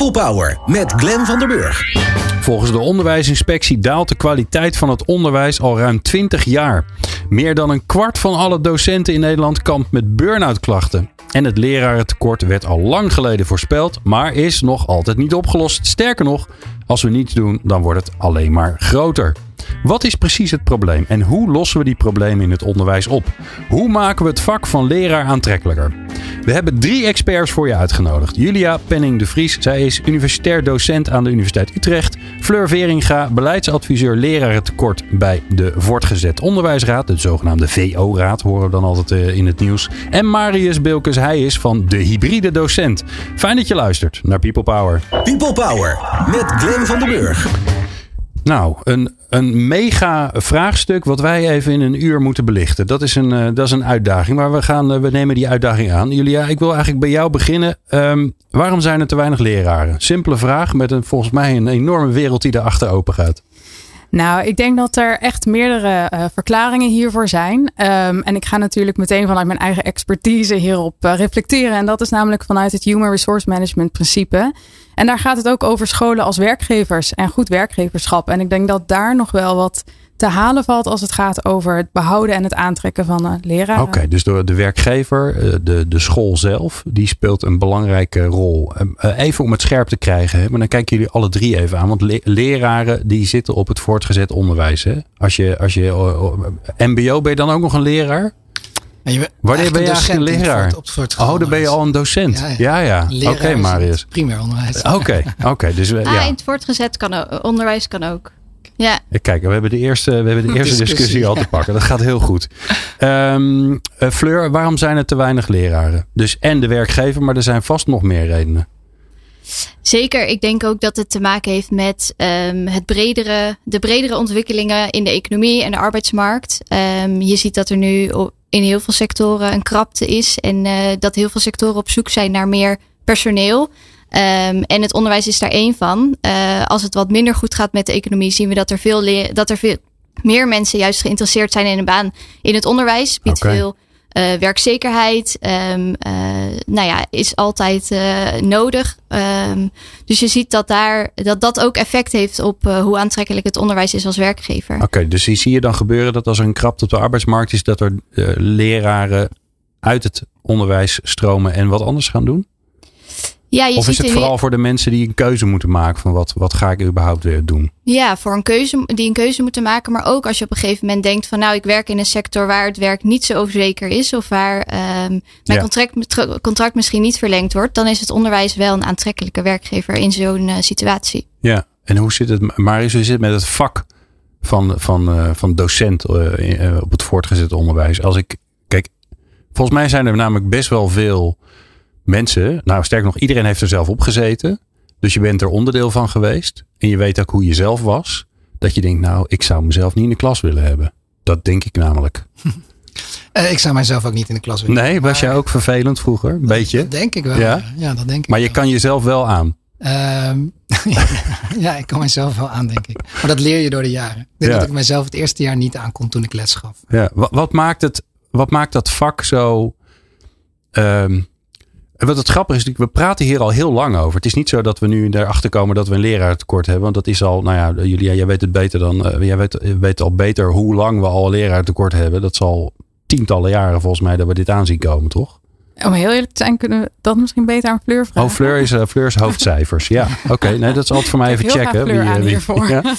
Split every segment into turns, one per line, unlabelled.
People Power met Glenn van der Burg.
Volgens de onderwijsinspectie daalt de kwaliteit van het onderwijs al ruim 20 jaar. Meer dan een kwart van alle docenten in Nederland kampt met burn-out klachten. En het lerarentekort werd al lang geleden voorspeld, maar is nog altijd niet opgelost. Sterker nog, als we niets doen, dan wordt het alleen maar groter. Wat is precies het probleem en hoe lossen we die problemen in het onderwijs op? Hoe maken we het vak van leraar aantrekkelijker? We hebben drie experts voor je uitgenodigd. Julia Penning de Vries, zij is universitair docent aan de Universiteit Utrecht. Fleur Veringa, beleidsadviseur lerarentekort bij de Voortgezet Onderwijsraad, de zogenaamde VO-raad, horen we dan altijd eh, in het nieuws. En Marius Bilkes, hij is van de hybride docent. Fijn dat je luistert naar People Power.
People Power met Glenn van der Burg.
Nou, een, een mega vraagstuk wat wij even in een uur moeten belichten. Dat is een, uh, dat is een uitdaging, maar we, gaan, uh, we nemen die uitdaging aan. Julia, ik wil eigenlijk bij jou beginnen. Um, waarom zijn er te weinig leraren? Simpele vraag met een, volgens mij een enorme wereld die erachter open gaat.
Nou, ik denk dat er echt meerdere uh, verklaringen hiervoor zijn. Um, en ik ga natuurlijk meteen vanuit mijn eigen expertise hierop uh, reflecteren. En dat is namelijk vanuit het Human Resource Management principe. En daar gaat het ook over scholen als werkgevers en goed werkgeverschap. En ik denk dat daar nog wel wat te halen valt als het gaat over het behouden en het aantrekken van uh, leraren.
Oké, okay, dus door de werkgever, de, de school zelf, die speelt een belangrijke rol. Even om het scherp te krijgen, maar dan kijken jullie alle drie even aan. Want le leraren die zitten op het voortgezet onderwijs. Hè? Als je, als je MBO ben je dan ook nog een leraar?
Je
Wanneer ben je eigenlijk een leraar? Oh, dan ben je al een docent. Ja, ja. ja. Oké, okay, Marius.
Primair onderwijs.
Oké, oké. Okay, dus,
ah, ja. in het voortgezet kan ook, onderwijs kan ook. Ja.
Kijk, we hebben de eerste, we hebben de eerste discussie. discussie al te pakken. Dat gaat heel goed. Um, uh, Fleur, waarom zijn er te weinig leraren? Dus en de werkgever, maar er zijn vast nog meer redenen.
Zeker, ik denk ook dat het te maken heeft met um, het bredere, de bredere ontwikkelingen in de economie en de arbeidsmarkt. Um, je ziet dat er nu in heel veel sectoren een krapte is en uh, dat heel veel sectoren op zoek zijn naar meer personeel. Um, en het onderwijs is daar één van. Uh, als het wat minder goed gaat met de economie, zien we dat er veel, dat er veel meer mensen juist geïnteresseerd zijn in een baan in het onderwijs. Biedt okay. veel uh, werkzekerheid. Um, uh, nou ja, is altijd nodig. Um, dus je ziet dat daar dat dat ook effect heeft op hoe aantrekkelijk het onderwijs is als werkgever.
Oké, okay, dus zie je dan gebeuren dat als er een krapte op de arbeidsmarkt is, dat er leraren uit het onderwijs stromen en wat anders gaan doen?
Ja, je
of is het vooral voor de mensen die een keuze moeten maken van wat, wat ga ik überhaupt weer doen?
Ja, voor een keuze die een keuze moeten maken. Maar ook als je op een gegeven moment denkt van nou, ik werk in een sector waar het werk niet zo zeker is. Of waar um, mijn ja. contract, contract misschien niet verlengd wordt. Dan is het onderwijs wel een aantrekkelijke werkgever in zo'n uh, situatie.
Ja, en hoe zit het, Marius, hoe zit het met het vak van, van, uh, van docent uh, op het voortgezet onderwijs? Als ik, kijk, volgens mij zijn er namelijk best wel veel mensen, nou sterker nog, iedereen heeft er zelf op gezeten. Dus je bent er onderdeel van geweest. En je weet ook hoe je zelf was. Dat je denkt, nou, ik zou mezelf niet in de klas willen hebben. Dat denk ik namelijk.
Uh, ik zou mijzelf ook niet in de klas willen.
Nee, was jij ook vervelend vroeger? Een beetje?
Dat denk ik wel. Ja, ja dat denk ik
Maar je
wel.
kan jezelf wel aan.
Um, ja, ik kan mijzelf wel aan, denk ik. Maar dat leer je door de jaren. Ik denk ja. dat ik mijzelf het eerste jaar niet aan kon toen ik les gaf.
Ja, wat, wat maakt, het, wat maakt dat vak zo... Um, en wat het grappige is, we praten hier al heel lang over. Het is niet zo dat we nu erachter komen dat we een leraartekort hebben. Want dat is al, nou ja, Julia, jij weet het beter dan. Uh, jij weet, weet al beter hoe lang we al een leraartekort hebben. Dat is al tientallen jaren volgens mij dat we dit aanzien komen, toch?
Om heel eerlijk te zijn, kunnen we dat misschien beter aan Fleur vragen.
Oh, Fleur is, uh, Fleur is hoofdcijfers. ja, oké. Okay. Nee, dat is altijd voor mij even checken. Wie,
hiervoor. Ja?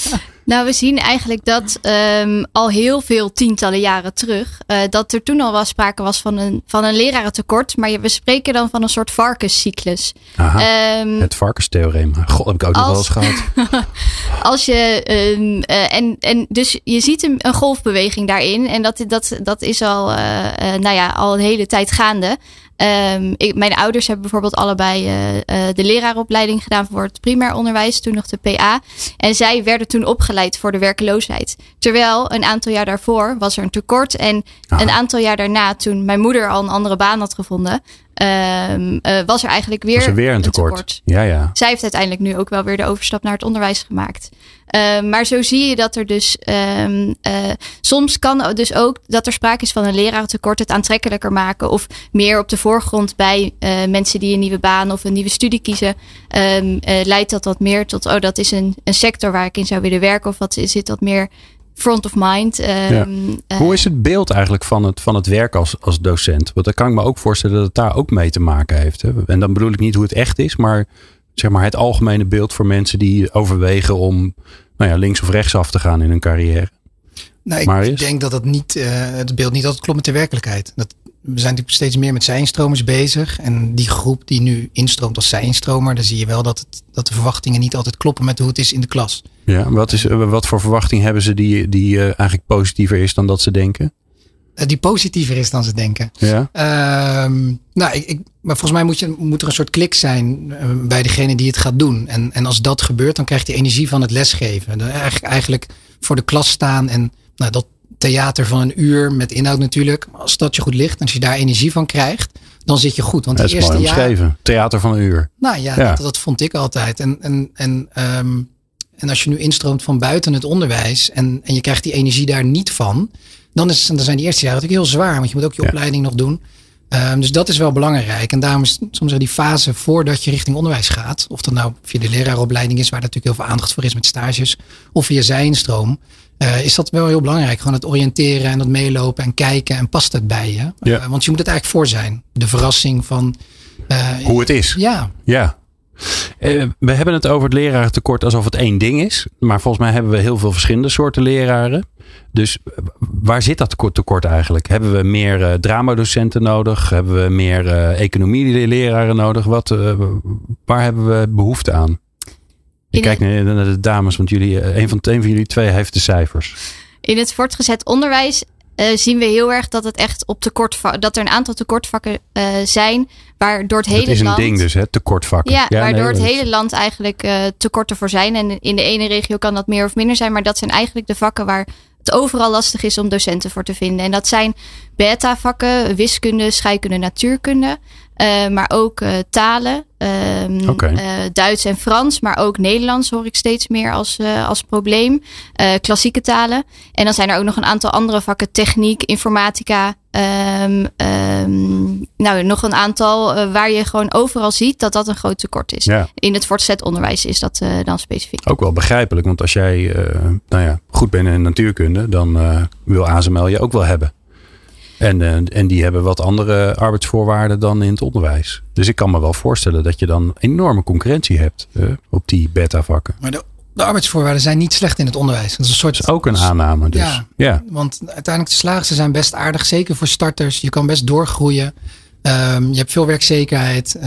Nou, we zien eigenlijk dat um, al heel veel tientallen jaren terug, uh, dat er toen al was sprake was van een, van een lerarentekort. Maar we spreken dan van een soort varkenscyclus.
Aha, um, het varkenstheorem. God, heb ik ook nog wel eens gehad.
als je, um, uh, en, en dus je ziet een, een golfbeweging daarin. En dat, dat, dat is al, uh, nou ja, al een hele tijd gaande. Um, ik, mijn ouders hebben bijvoorbeeld allebei uh, uh, de leraaropleiding gedaan voor het primair onderwijs, toen nog de PA. En zij werden toen opgeleid voor de werkeloosheid. Terwijl een aantal jaar daarvoor was er een tekort. En een aantal jaar daarna, toen mijn moeder al een andere baan had gevonden, um, uh, was er eigenlijk weer,
was er weer een, tekort.
een, tekort.
Ja, ja.
Zij heeft uiteindelijk nu ook wel weer de overstap naar het onderwijs gemaakt. Uh, maar zo zie je dat er dus um, uh, soms kan dus ook dat er sprake is van een lerarentekort het aantrekkelijker maken of meer op de voorgrond bij uh, mensen die een nieuwe baan of een nieuwe studie kiezen. Um, leidt dat wat meer tot, oh, dat is een, een sector waar ik in zou willen werken of wat zit dat meer front of mind. Um,
ja. Hoe is het beeld eigenlijk van het, van het werk als, als docent? Want dan kan ik me ook voorstellen dat het daar ook mee te maken heeft. Hè? En dan bedoel ik niet hoe het echt is, maar zeg maar het algemene beeld voor mensen die overwegen om nou ja, links of rechts af te gaan in hun carrière.
Nou, ik, denk dat het, niet, uh, het beeld niet altijd klopt met de werkelijkheid. Dat, we zijn natuurlijk steeds meer met zijnstromers bezig. En die groep die nu instroomt als zijnstromer, dan zie je wel dat, het, dat de verwachtingen niet altijd kloppen met hoe het is in de klas.
Ja, wat, is, wat voor verwachting hebben ze die, die uh, eigenlijk positiever is dan dat ze denken?
Uh, die positiever is dan ze denken.
Ja.
Uh, nou, ik, ik, maar volgens mij moet, je, moet er een soort klik zijn bij degene die het gaat doen. En, en als dat gebeurt, dan krijgt hij energie van het lesgeven. De, eigenlijk, eigenlijk voor de klas staan en nou, dat theater van een uur met inhoud natuurlijk. Als dat je goed ligt en als je daar energie van krijgt, dan zit je goed. Want
dat is
eerste
mooi omschreven. Jaar, theater van een uur.
Nou ja, ja. Dat, dat, vond ik altijd. En, en, en, um, en als je nu instroomt van buiten het onderwijs en, en je krijgt die energie daar niet van, dan, is, dan zijn die eerste jaren natuurlijk heel zwaar. Want je moet ook je ja. opleiding nog doen. Um, dus dat is wel belangrijk. En daarom is soms die fase voordat je richting onderwijs gaat. Of dat nou via de leraaropleiding is, waar natuurlijk heel veel aandacht voor is met stages. Of via zijnstroom. Uh, is dat wel heel belangrijk. Gewoon het oriënteren en het meelopen en kijken. En past het bij je?
Ja.
Uh, want je moet het eigenlijk voor zijn. De verrassing van...
Uh, Hoe het is.
Ja.
Ja. Uh, we hebben het over het lerarentekort alsof het één ding is. Maar volgens mij hebben we heel veel verschillende soorten leraren. Dus waar zit dat tekort eigenlijk? Hebben we meer uh, dramadocenten nodig? Hebben we meer uh, economieleraren nodig? Wat, waar hebben we behoefte aan? Ik kijk naar, naar de dames, want jullie, een, van, een van jullie twee heeft de cijfers.
In het voortgezet onderwijs uh, zien we heel erg dat het echt op tekort dat er een aantal tekortvakken uh, zijn waar door het hele land.
Dat is een
land,
ding dus, hè? Tekortvakken.
Ja,
ja
waar
nee,
door het hele land eigenlijk uh, tekorten voor zijn. En in de ene regio kan dat meer of minder zijn, maar dat zijn eigenlijk de vakken waar het overal lastig is om docenten voor te vinden. En dat zijn beta-vakken, wiskunde, scheikunde, natuurkunde. Uh, maar ook uh, talen, um,
Oké.
uh, Duits en Frans, maar ook Nederlands hoor ik steeds meer als, als probleem. Klassieke talen. En dan zijn er ook nog een aantal andere vakken, techniek, informatica. Um, um, nou, nog een aantal waar je gewoon overal ziet dat dat een groot tekort is.
Ja.
In het voortgezet onderwijs is dat dan specifiek.
Ook wel begrijpelijk, want als jij nou ja, goed bent in natuurkunde, dan wil ASML je ook wel hebben. En, uh, en die hebben wat andere arbeidsvoorwaarden dan in het onderwijs. Dus ik kan me wel voorstellen dat je dan enorme concurrentie hebt uh, op die beta-vakken.
Maar de, de, arbeidsvoorwaarden zijn niet slecht in het onderwijs. Dat is, een soort,
dat is ook een aanname. Dus.
Ja,
ja.
want uiteindelijk de slagers zijn best aardig. Zeker voor starters. Je kan best doorgroeien. Um, je hebt veel werkzekerheid.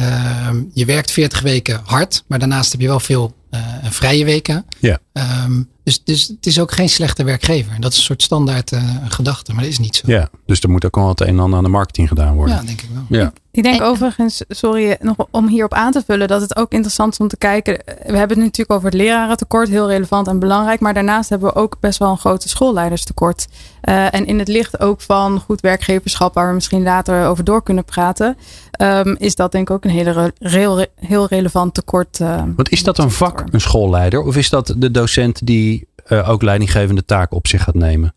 Um, je werkt 40 weken hard. Maar daarnaast heb je wel veel uh, vrije weken.
Ja.
Um, dus, dus het is ook geen slechte werkgever. Dat is een soort standaard uh, gedachte, maar dat is niet zo.
Ja, dus er moet ook wel het een en ander aan de marketing gedaan worden.
Ja, denk ik wel.
Ja.
Ik denk overigens, sorry, nog om hierop aan te vullen, dat het ook interessant is om te kijken. We hebben het natuurlijk over het lerarentekort, heel relevant en belangrijk. Maar daarnaast hebben we ook best wel een grote schoolleiderstekort. Uh, en in het licht ook van goed werkgeverschap, waar we misschien later over door kunnen praten, um, is dat denk ik ook een hele, heel, heel relevant tekort. Uh,
Want is dat een vak, een schoolleider? Of is dat de docent die uh, ook leidinggevende taken op zich gaat nemen?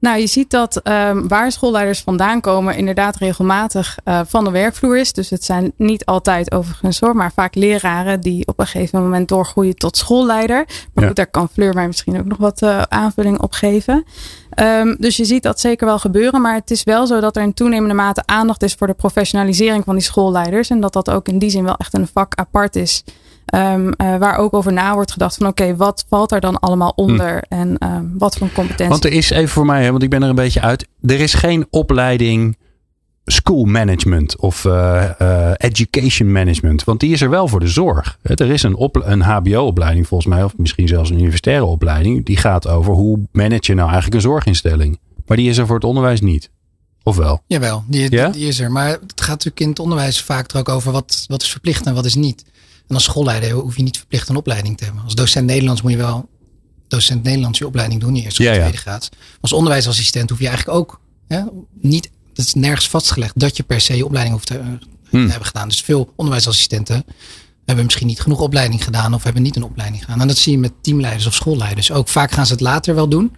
Nou, je ziet dat um, waar schoolleiders vandaan komen, inderdaad regelmatig uh, van de werkvloer is. Dus het zijn niet altijd overigens hoor, maar vaak leraren die op een gegeven moment doorgroeien tot schoolleider. Maar
Ja.
goed, daar kan Fleur mij misschien ook nog wat uh, aanvulling op geven. Um, dus je ziet dat zeker wel gebeuren. Maar het is wel zo dat er in toenemende mate aandacht is voor de professionalisering van die schoolleiders. En dat dat ook in die zin wel echt een vak apart is. Um, uh, waar ook over na wordt gedacht van oké, okay, wat valt er dan allemaal onder hm. en um, wat voor competentie.
Want er is even voor mij, hè, want ik ben er een beetje uit. Er is geen opleiding school management of uh, uh, education management. Want die is er wel voor de zorg. Er is een, op, een HBO-opleiding volgens mij, of misschien zelfs een universitaire opleiding. Die gaat over hoe manage je nou eigenlijk een zorginstelling. Maar die is er voor het onderwijs niet. Of wel?
Jawel, die,
Ja?
die, die is er. Maar het gaat natuurlijk in het onderwijs vaak er ook over wat, wat is verplicht en wat is niet. En als schoolleider hoef je niet verplicht een opleiding te hebben. Als docent Nederlands moet je wel docent Nederlands je opleiding doen, je eerste of
Ja, ja.
tweede graad. Als onderwijsassistent hoef je eigenlijk ook hè, niet, het is nergens vastgelegd dat je per se je opleiding hoeft te, eh,
Hmm.
te hebben gedaan. Dus veel onderwijsassistenten hebben misschien niet genoeg opleiding gedaan of hebben niet een opleiding gedaan. En dat zie je met teamleiders of schoolleiders ook. Vaak gaan ze het later wel doen.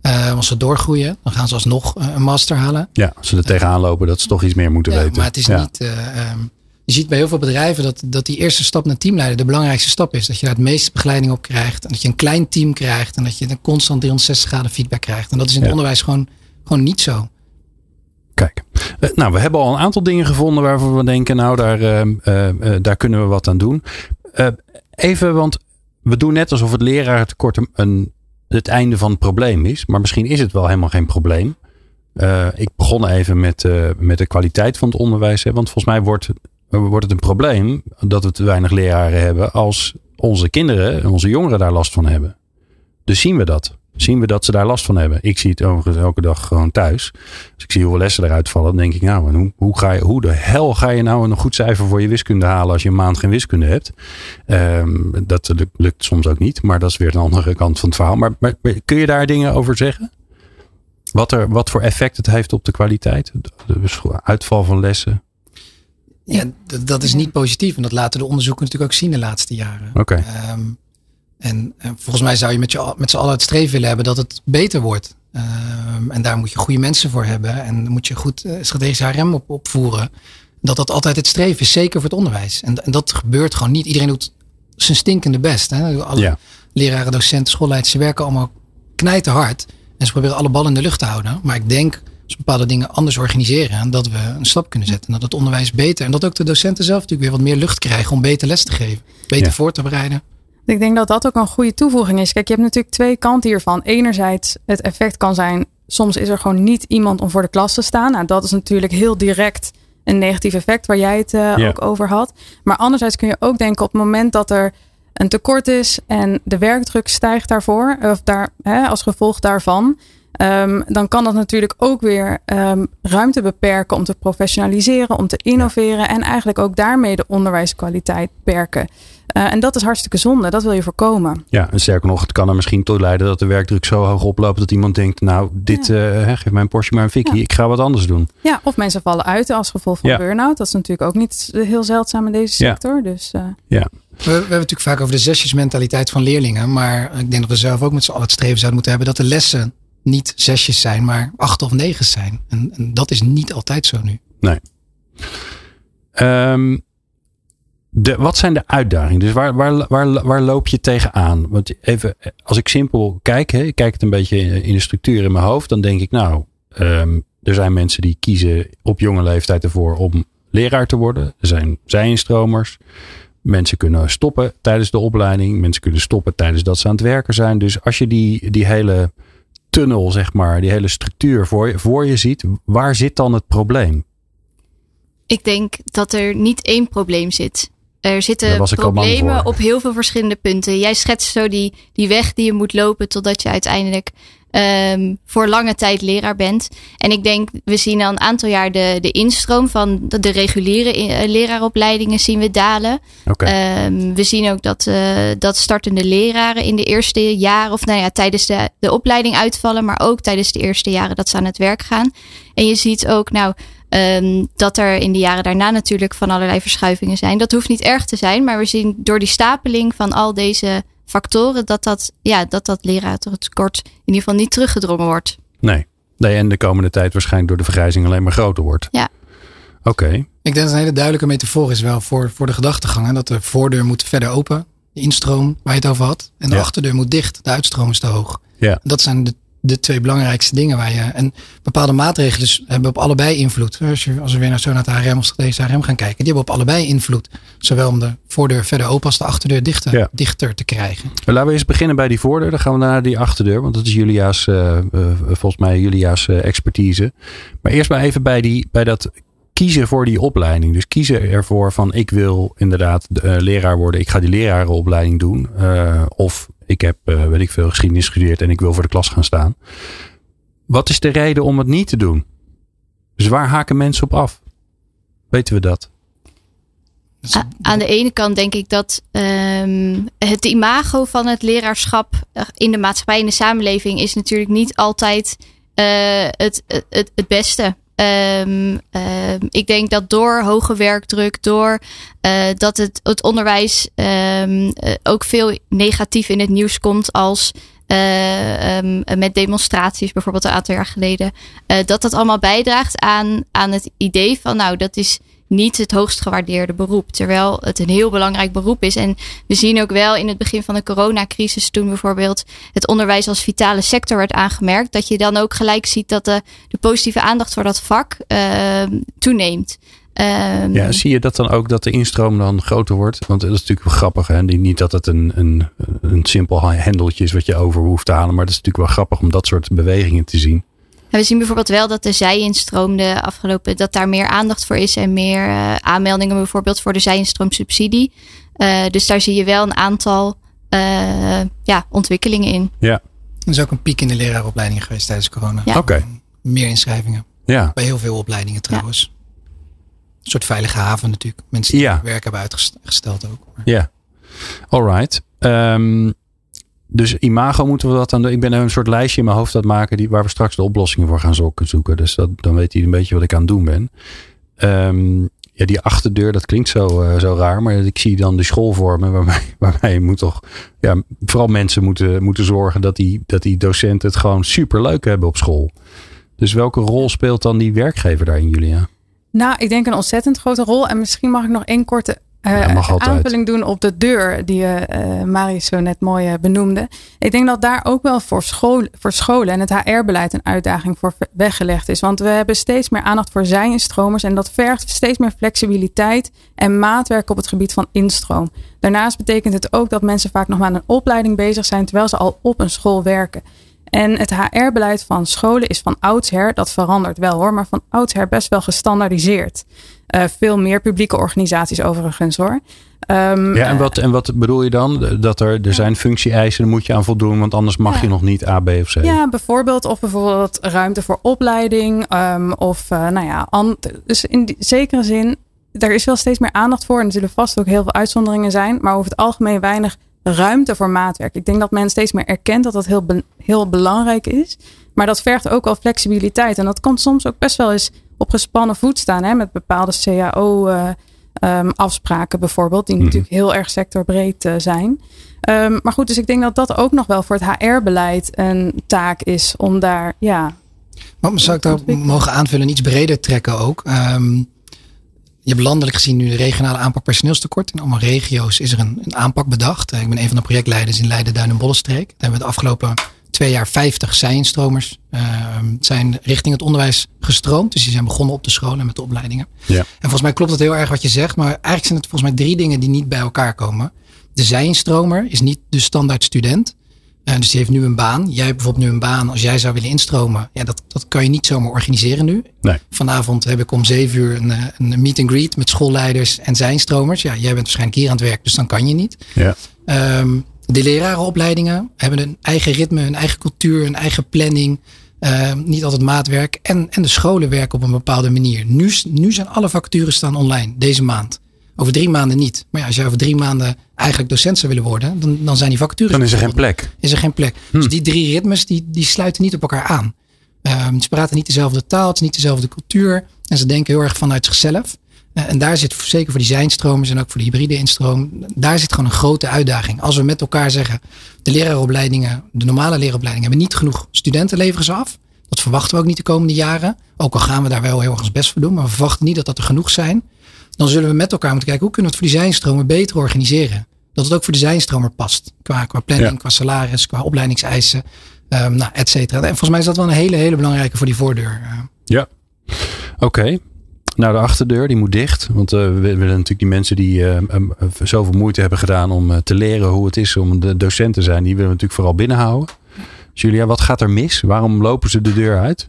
Eh, als ze doorgroeien, dan gaan ze alsnog eh, een master halen.
Ja, als ze er tegenaan lopen dat ze toch iets meer moeten
Ja,
weten.
maar het is niet. eh, ehm, je ziet bij heel veel bedrijven dat, dat die eerste stap naar teamleider de belangrijkste stap is. Dat je daar het meeste begeleiding op krijgt. En dat je een klein team krijgt. En dat je een constant 360 graden feedback krijgt. En dat is in het
Ja.
onderwijs gewoon, gewoon niet zo.
Kijk, Eh, nou, we hebben al een aantal dingen gevonden waarvan we denken, nou, daar, eh, eh, daar kunnen we wat aan doen. Even, want we doen net alsof het lerarentekort een, een, het einde van het probleem is. Maar misschien is het wel helemaal geen probleem. Ik begon even met, met de kwaliteit van het onderwijs. Hè, want volgens mij wordt, wordt het een probleem dat we te weinig leraren hebben als onze kinderen en onze jongeren daar last van hebben. Dus zien we dat? Zien we dat ze daar last van hebben? Ik zie het overigens elke dag gewoon thuis. Als ik zie hoeveel lessen eruit vallen, dan denk ik, nou, hoe, ga je, hoe de hel ga je nou een goed cijfer voor je wiskunde halen als je een maand geen wiskunde hebt? Ehm, dat lukt, lukt soms ook niet, maar dat is weer een andere kant van het verhaal. Maar, maar kun je daar dingen over zeggen? Wat, er, wat voor effect het heeft op de kwaliteit? De, de uitval van lessen?
Ja, dat, is niet positief. En dat laten de onderzoeken natuurlijk ook zien de laatste jaren.
Oké.
Ehm, en volgens mij zou je met, je met z'n allen het streven willen hebben dat het beter wordt. Ehm, en daar moet je goede mensen voor hebben. En moet je goed eh, strategisch HRM op, opvoeren. Dat dat altijd het streven is, zeker voor het onderwijs. En, en dat gebeurt gewoon niet. Iedereen doet zijn stinkende best. Hè? Alle
Ja.
leraren, docenten, schoolleiders, ze werken allemaal knijten hard. En ze proberen alle ballen in de lucht te houden. Maar ik denk, we bepaalde dingen anders organiseren, dat we een stap kunnen zetten. En dat het onderwijs beter, en dat ook de docenten zelf natuurlijk weer wat meer lucht krijgen om beter les te geven. Beter
Ja.
voor te bereiden.
Ik denk dat dat ook een goede toevoeging is. Kijk, je hebt natuurlijk twee kanten hiervan. Enerzijds, het effect kan zijn, soms is er gewoon niet iemand om voor de klas te staan. Nou, dat is natuurlijk heel direct een negatief effect waar jij het eh,
Ja.
ook over had. Maar anderzijds kun je ook denken op het moment dat er een tekort is en de werkdruk stijgt daarvoor, of daar, hè, als gevolg daarvan, ehm, dan kan dat natuurlijk ook weer ehm, ruimte beperken om te professionaliseren, om te innoveren en eigenlijk ook daarmee de onderwijskwaliteit beperken. Eh, en dat is hartstikke zonde, dat wil je voorkomen.
Ja, en sterker nog, het kan er misschien toe leiden dat de werkdruk zo hoog oploopt dat iemand denkt, nou, dit, eh, hè, geef mijn Porsche maar een fikkie,
Ja.
ik ga wat anders doen.
Ja, of mensen vallen uit als gevolg van
Ja.
burn-out. Dat is natuurlijk ook niet heel zeldzaam in deze
Ja.
sector. Dus eh,
We, we hebben het natuurlijk vaak over de zesjesmentaliteit van leerlingen. Maar ik denk dat we zelf ook met z'n allen het streven zouden moeten hebben dat de lessen niet zesjes zijn, maar acht of negen zijn. En, dat is niet altijd zo nu.
Ehm, de, wat zijn de uitdagingen? Dus waar, waar, waar, waar loop je tegenaan? Want even, als ik simpel kijk, hè, ik kijk het een beetje in de structuur in mijn hoofd, dan denk ik, nou, ehm, er zijn mensen die kiezen op jonge leeftijd ervoor om leraar te worden. Er zijn zijinstromers. Mensen kunnen stoppen tijdens de opleiding. Mensen kunnen stoppen tijdens dat ze aan het werken zijn. Dus als je die, die hele tunnel, zeg maar, die hele structuur voor je, voor je ziet, waar zit dan het probleem?
Ik denk dat er niet één probleem zit. Er zitten problemen op heel veel verschillende punten. Jij schetst zo die, die weg die je moet lopen totdat je uiteindelijk ehm, voor lange tijd leraar bent. En ik denk, we zien al een aantal jaar de, de instroom van de, de reguliere eh, leraaropleidingen zien we dalen. Ehm, we zien ook dat, eh, dat startende leraren in de eerste jaren, of nou ja, tijdens de, de opleiding uitvallen, maar ook tijdens de eerste jaren dat ze aan het werk gaan. En je ziet ook, nou, ehm, dat er in de jaren daarna natuurlijk van allerlei verschuivingen zijn. Dat hoeft niet erg te zijn, maar we zien door die stapeling van al deze factoren dat dat, ja, dat, dat lerarentekort in ieder geval niet teruggedrongen wordt.
Nee. nee. En de komende tijd waarschijnlijk door de vergrijzing alleen maar groter wordt.
Ja.
Oké.
Ik denk dat het een hele duidelijke metafoor is wel voor, voor de gedachtegang. hè, Dat de voordeur moet verder open, de instroom waar je het over had. En de
Ja.
achterdeur moet dicht, de uitstroom is te hoog.
Ja.
Dat zijn de, de twee belangrijkste dingen waar je. En bepaalde maatregelen dus hebben op allebei invloed. Als, je, als we weer naar zo naar het HRM of strategisch HRM gaan kijken, die hebben op allebei invloed. Zowel om de voordeur verder open als de achterdeur dichter,
Ja.
dichter te krijgen.
Laten we eens beginnen bij die voordeur. Dan gaan we naar die achterdeur. Want dat is Julia's, eh, eh, volgens mij Julia's eh, expertise. Maar eerst maar even bij, die, bij dat kiezen voor die opleiding. Dus kiezen ervoor van ik wil inderdaad eh, leraar worden. Ik ga die lerarenopleiding doen. Eh, of ik heb, eh, weet ik veel, geschiedenis gestudeerd en ik wil voor de klas gaan staan. Wat is de reden om het niet te doen? Dus waar haken mensen op af? Weten we dat?
Aan de ene kant denk ik dat ehm, het imago van het leraarschap eh, in de maatschappij, in de samenleving, is natuurlijk niet altijd eh, het, het, het beste. Ehm, ehm, ik denk dat door hoge werkdruk, door eh, dat het, het onderwijs ehm, eh, ook veel negatief in het nieuws komt als eh, met demonstraties, bijvoorbeeld een aantal jaar geleden, dat dat allemaal bijdraagt aan, aan het idee van, nou, dat is niet het hoogst gewaardeerde beroep. Terwijl het een heel belangrijk beroep is. En we zien ook wel in het begin van de coronacrisis, toen bijvoorbeeld het onderwijs als vitale sector werd aangemerkt, dat je dan ook gelijk ziet dat de, positieve aandacht voor dat vak ehm, toeneemt. Ehm,
Ja, zie je dat dan ook dat de instroom dan groter wordt? Want dat is natuurlijk wel grappig. Hè? Niet dat het een, een, een simpel hendeltje is wat je over hoeft te halen. Maar het is natuurlijk wel grappig om dat soort bewegingen te zien.
En we zien bijvoorbeeld wel dat de zijinstroom de afgelopen, dat daar meer aandacht voor is en meer eh, aanmeldingen bijvoorbeeld voor de zijinstroomsubsidie. Eh, dus daar zie je wel een aantal eh, ja, ontwikkelingen in.
Ja,
Er is ook een piek in de leraaropleidingen geweest tijdens corona.
Ja.
oké.
Meer inschrijvingen.
Ja.
Bij heel veel opleidingen trouwens. Een soort veilige haven natuurlijk. Mensen die
Ja.
werk hebben uitgesteld ook. Maar
Ja, alright. Ehm, dus imago moeten we dat dan doen. Ik ben een soort lijstje in mijn hoofd aan het maken die, waar we straks de oplossingen voor gaan zoeken. Dus dat, dan weet hij een beetje wat ik aan het doen ben. Ehm, ja, die achterdeur, dat klinkt zo, eh, zo raar. Maar ik zie dan de schoolvormen waarbij, waarbij je moet toch... Ja, vooral mensen moeten, moeten zorgen dat die, dat die docenten het gewoon super leuk hebben op school. Dus welke rol speelt dan die werkgever daarin, Julia?
Nou, ik denk een ontzettend grote rol. En misschien mag ik nog één korte eh,
mag altijd.
aanvulling doen op de deur die uh, Marius zo net mooi uh, benoemde. Ik denk dat daar ook wel voor, school, voor scholen en het HR-beleid een uitdaging voor weggelegd is. Want we hebben steeds meer aandacht voor zij-instromers en dat vergt steeds meer flexibiliteit en maatwerk op het gebied van instroom. Daarnaast betekent het ook dat mensen vaak nog maar aan een opleiding bezig zijn terwijl ze al op een school werken. En het HR-beleid van scholen is van oudsher, dat verandert wel hoor, maar van oudsher best wel gestandaardiseerd. Uh, veel meer publieke organisaties overigens hoor.
Um, ja, en wat, en wat bedoel je dan? Dat er, er zijn functie-eisen, daar moet je aan voldoen, want anders mag ja. je nog niet A, B of C.
Ja, bijvoorbeeld, of bijvoorbeeld ruimte voor opleiding, um, of uh, nou ja, dus in die zekere zin, er is wel steeds meer aandacht voor en er zullen vast ook heel veel uitzonderingen zijn, maar over het algemeen weinig ruimte voor maatwerk. Ik denk dat men steeds meer erkent dat dat heel, be heel belangrijk is. Maar dat vergt ook wel flexibiliteit. En dat kan soms ook best wel eens op gespannen voet staan. Hè, met bepaalde CAO-afspraken uh, um, bijvoorbeeld. Die mm -hmm. natuurlijk heel erg sectorbreed uh, zijn. Um, maar goed, dus ik denk dat dat ook nog wel voor het HR-beleid een taak is. Om daar, ja...
Maar zou ik daar mogen aanvullen, iets breder trekken ook? Um, je hebt landelijk gezien nu de regionale aanpak personeelstekort. In allemaal regio's is er een, een aanpak bedacht. Ik ben een van de projectleiders in Leiden, Duin en Bollenstreek. Daar hebben we de afgelopen twee jaar 50 zijinstromers uh, zijn richting het onderwijs gestroomd. Dus die zijn begonnen op de scholen met de opleidingen.
Ja.
En volgens mij klopt het heel erg wat je zegt. Maar eigenlijk zijn het volgens mij drie dingen die niet bij elkaar komen. De zijinstromer is niet de standaard student. Uh, dus die heeft nu een baan. Jij hebt bijvoorbeeld nu een baan. Als jij zou willen instromen, ja, dat, dat kan je niet zomaar organiseren nu.
Nee.
Vanavond heb ik om zeven uur een, een meet and greet met schoolleiders en zijnstromers. Ja, jij bent waarschijnlijk hier aan het werk, dus dan kan je niet.
Ja.
Um, de lerarenopleidingen hebben een eigen ritme, een eigen cultuur, een eigen planning. Uh, niet altijd maatwerk. En, en de scholen werken op een bepaalde manier. Nu, nu zijn alle vacatures staan online, deze maand. Over drie maanden niet. Maar ja, als je over drie maanden eigenlijk docent zou willen worden, dan, dan zijn die vacatures.
Dan is er geen plek.
Is er geen plek. Hm. Dus die drie ritmes die, die sluiten niet op elkaar aan. Um, ze praten niet dezelfde taal, het is niet dezelfde cultuur. En ze denken heel erg vanuit zichzelf. Uh, en daar zit zeker voor die zijnstromers en ook voor de hybride instroom, daar zit gewoon een grote uitdaging. Als we met elkaar zeggen, de leraaropleidingen, de normale leraaropleidingen hebben niet genoeg studenten leveren ze af. Dat verwachten we ook niet de komende jaren. Ook al gaan we daar wel heel erg ons best voor doen, maar we verwachten niet dat dat er genoeg zijn dan zullen we met elkaar moeten kijken hoe kunnen we het voor die zijnstromen beter organiseren. Dat het ook voor de zijnstromer past. Qua, qua planning, ja. qua salaris, qua opleidingseisen, um, nou, et cetera. En volgens mij is dat wel een hele, hele belangrijke voor die voordeur.
Ja, oké. Okay. Nou, de achterdeur die moet dicht. Want uh, we willen natuurlijk die mensen die uh, um, zoveel moeite hebben gedaan om uh, te leren hoe het is om de docent te zijn, die willen we natuurlijk vooral binnenhouden. Julia, wat gaat er mis? Waarom lopen ze de deur uit?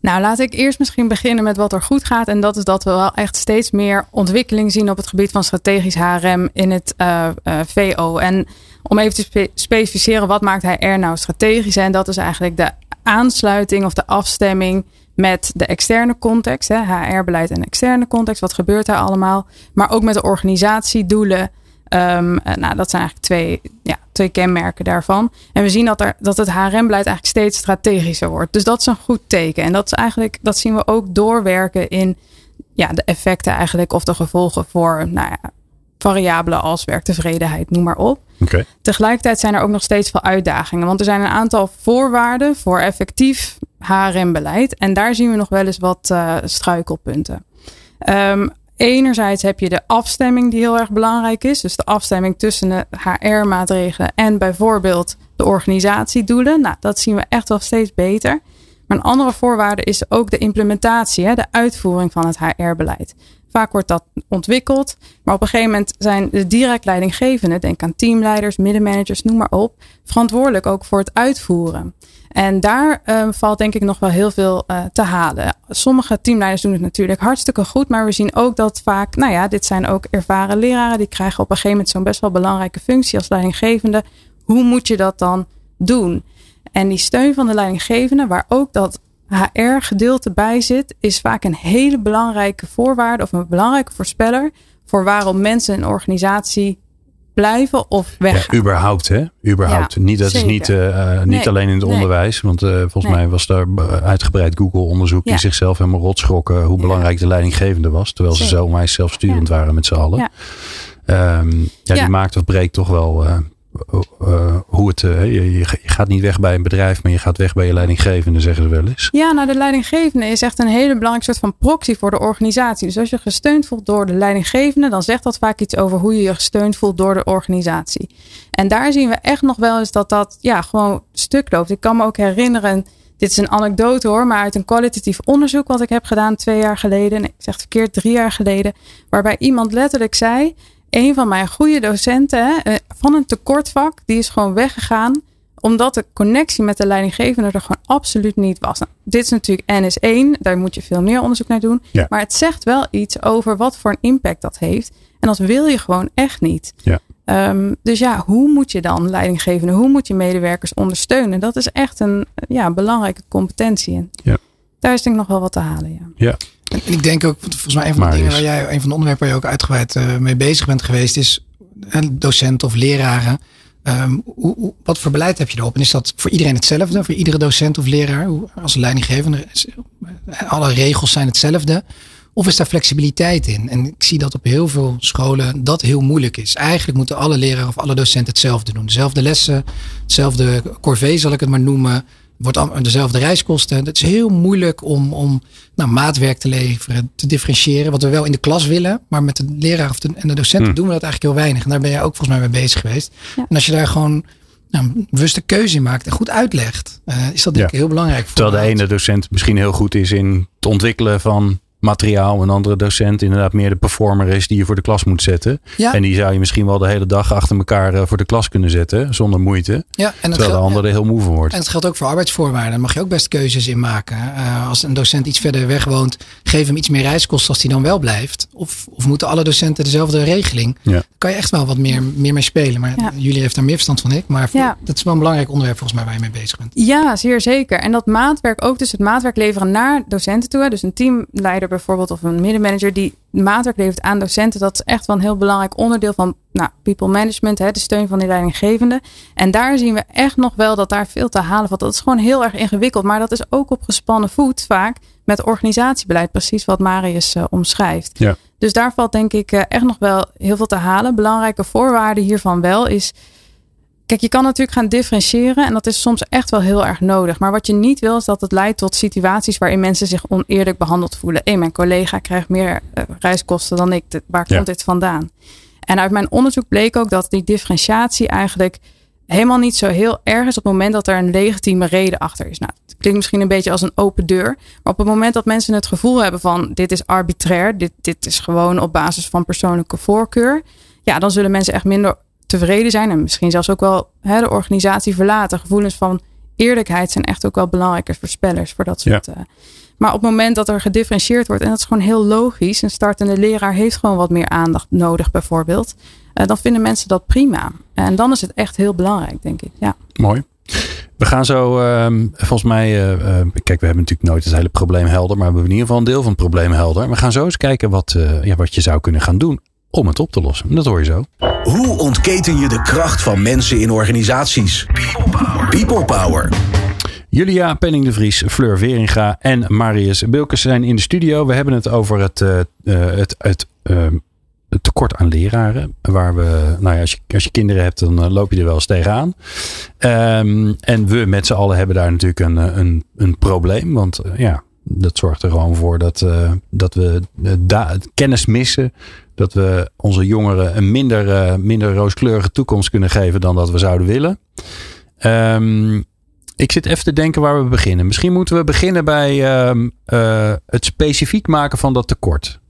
Nou, laat ik eerst misschien beginnen met wat er goed gaat. En dat is dat we wel echt steeds meer ontwikkeling zien op het gebied van strategisch HRM in het uh, uh, VO. En om even te spe specificeren, wat maakt HR nou strategisch? En dat is eigenlijk de aansluiting of de afstemming met de externe context, HR-beleid en externe context. Wat gebeurt daar allemaal? Maar ook met de organisatiedoelen. Um, nou, dat zijn eigenlijk twee, ja, twee kenmerken daarvan. En we zien dat, er, dat het HRM-beleid eigenlijk steeds strategischer wordt. Dus dat is een goed teken. En dat, is eigenlijk, dat zien we ook doorwerken in ja, de effecten eigenlijk of de gevolgen voor nou ja, variabelen als werktevredenheid, noem maar op.
Okay.
Tegelijkertijd zijn er ook nog steeds veel uitdagingen. Want er zijn een aantal voorwaarden voor effectief HRM-beleid. En daar zien we nog wel eens wat uh, struikelpunten. Um, enerzijds heb je de afstemming die heel erg belangrijk is. Dus de afstemming tussen de HR-maatregelen en bijvoorbeeld de organisatiedoelen. Nou, dat zien we echt wel steeds beter. Maar een andere voorwaarde is ook de implementatie, hè, de uitvoering van het HR-beleid. Vaak wordt dat ontwikkeld, maar op een gegeven moment zijn de direct leidinggevenden, denk aan teamleiders, middenmanagers, noem maar op, verantwoordelijk ook voor het uitvoeren. En daar uh, valt denk ik nog wel heel veel uh, te halen. Sommige teamleiders doen het natuurlijk hartstikke goed, maar we zien ook dat vaak, nou ja, dit zijn ook ervaren leraren, die krijgen op een gegeven moment zo'n best wel belangrijke functie als leidinggevende. Hoe moet je dat dan doen? En die steun van de leidinggevende, waar ook dat HR-gedeelte bij zit, is vaak een hele belangrijke voorwaarde of een belangrijke voorspeller voor waarom mensen een organisatie blijven of weggaan.
Ja, überhaupt, hè? Überhaupt. niet, dat is niet, uh, niet alleen in het onderwijs. Want uh, volgens mij was daar uitgebreid Google-onderzoek die zichzelf helemaal rotschrokken hoe belangrijk de leidinggevende was. Terwijl ze zo mij zelfsturend waren met z'n allen. Um, ja. die maakt of breekt toch wel uh, uh, hoe het. Uh, je, gaat niet weg bij een bedrijf, maar je gaat weg bij je leidinggevende, zeggen ze wel eens.
Ja, nou, de leidinggevende is echt een hele belangrijke soort van proxy voor de organisatie. Dus als je gesteund voelt door de leidinggevende, dan zegt dat vaak iets over hoe je je gesteund voelt door de organisatie. En daar zien we echt nog wel eens dat dat ja, gewoon stuk loopt. Ik kan me ook herinneren. Dit is een anekdote hoor, maar uit een kwalitatief onderzoek wat ik heb gedaan twee jaar geleden. Ik zeg het verkeerd, drie jaar geleden. Waarbij iemand letterlijk zei: een van mijn goede docenten eh, van een tekortvak, die is gewoon weggegaan omdat de connectie met de leidinggevende er gewoon absoluut niet was. Nou, dit is natuurlijk NS1, daar moet je veel meer onderzoek naar doen. Maar het zegt wel iets over wat voor een impact dat heeft. En dat wil je gewoon echt niet.
Ja.
Um, dus ja, hoe moet je dan leidinggevende, hoe moet je medewerkers ondersteunen? Dat is echt een ja, belangrijke competentie. En
ja.
Daar is denk ik nog wel wat te halen. Ja.
ja.
En ik denk ook, volgens mij een van de dingen waar jij, een van de onderwerpen waar je ook uitgebreid uh, mee bezig bent geweest, is docenten of leraren. Um, hoe, hoe, wat voor beleid heb je erop? En is dat voor iedereen hetzelfde? Voor iedere docent of leraar? Als leidinggevende, alle regels zijn hetzelfde? Of is daar flexibiliteit in? En ik zie dat op heel veel scholen dat heel moeilijk is. Eigenlijk moeten alle leraren of alle docenten hetzelfde doen. Dezelfde lessen, hetzelfde corvée zal ik het maar noemen wordt dezelfde reiskosten. Het is heel moeilijk om, om nou, maatwerk te leveren, te differentiëren. Wat we wel in de klas willen, maar met de leraar of de, en de docenten hmm. doen we dat eigenlijk heel weinig. En daar ben jij ook volgens mij mee bezig geweest. En als je daar gewoon nou, een bewuste keuze in maakt en goed uitlegt, uh, is dat denk ik heel belangrijk. Voor
Terwijl de ene docent misschien heel goed is in het ontwikkelen van materiaal. Een andere docent inderdaad meer de performer is die je voor de klas moet zetten. Ja. En die zou je misschien wel de hele dag achter elkaar eh, voor de klas kunnen zetten. Zonder moeite.
Ja, en
terwijl de andere er heel moe van wordt.
En het geldt ook voor arbeidsvoorwaarden. Daar mag je ook best keuzes in maken. Uh, als een docent iets verder weg woont, geef hem iets meer reiskosten als hij dan wel blijft. Of, of moeten alle docenten dezelfde regeling?
Ja.
kan je echt wel wat meer, meer mee spelen. Maar ja. jullie heeft daar meer verstand van ik. Maar ja. dat is wel een belangrijk onderwerp volgens mij waar je mee bezig bent.
Ja, zeer zeker. En dat maatwerk ook dus het maatwerk leveren naar docenten toe. Dus een teamleider bijvoorbeeld of een middenmanager die maatwerk levert aan docenten. Dat is echt wel een heel belangrijk onderdeel van nou, people management, hè, de steun van die leidinggevende. En daar zien we echt nog wel dat daar veel te halen valt. Dat is gewoon heel erg ingewikkeld. Maar dat is ook op gespannen voet vaak met organisatiebeleid. Precies wat Marius uh, omschrijft.
Ja.
Dus daar valt denk ik uh, echt nog wel heel veel te halen. Belangrijke voorwaarde hiervan wel is Kijk, je kan natuurlijk gaan differentiëren en dat is soms echt wel heel erg nodig. Maar wat je niet wil is dat het leidt tot situaties waarin mensen zich oneerlijk behandeld voelen. Hé, mijn collega krijgt meer uh, reiskosten dan ik. Waar komt dit vandaan? En uit mijn onderzoek bleek ook dat die differentiatie eigenlijk helemaal niet zo heel erg is op het moment dat er een legitieme reden achter is. Nou, het klinkt misschien een beetje als een open deur. Maar op het moment dat mensen het gevoel hebben van dit is arbitrair, dit, dit is gewoon op basis van persoonlijke voorkeur. Ja, dan zullen mensen echt minder tevreden zijn en misschien zelfs ook wel hè, de organisatie verlaten. Gevoelens van eerlijkheid zijn echt ook wel belangrijke voorspellers voor dat soort.
Ja.
Uh, maar op het moment dat er gedifferentieerd wordt, en dat is gewoon heel logisch, een startende leraar heeft gewoon wat meer aandacht nodig, bijvoorbeeld, uh, dan vinden mensen dat prima. En dan is het echt heel belangrijk, denk ik. Ja.
Mooi. We gaan zo, ehm, volgens mij, eh, eh, kijk, we hebben natuurlijk nooit het hele probleem helder, maar we hebben in ieder geval een deel van het probleem helder. We gaan zo eens kijken wat, eh, ja, wat je zou kunnen gaan doen om het op te lossen. Dat hoor je zo.
Hoe ontketen je de kracht van mensen in organisaties? People Power.
Julia Penning de Vries, Fleur Veringa en Marius Bilkes zijn in de studio. We hebben het over het, eh, eh, het, het, ehm, het tekort aan leraren. Waar we, nou ja, als je, als je kinderen hebt, dan eh, loop je er wel eens tegenaan. Ehm, en we met z'n allen hebben daar natuurlijk een, eh, een, een probleem. Want eh, ja, dat zorgt er gewoon voor dat, eh, dat we eh, da- kennis missen. Dat we onze jongeren een minder, eh, minder rooskleurige toekomst kunnen geven dan dat we zouden willen. Ehm, ik zit even te denken waar we beginnen. Misschien moeten we beginnen bij ehm, eh, het specifiek maken van dat tekort.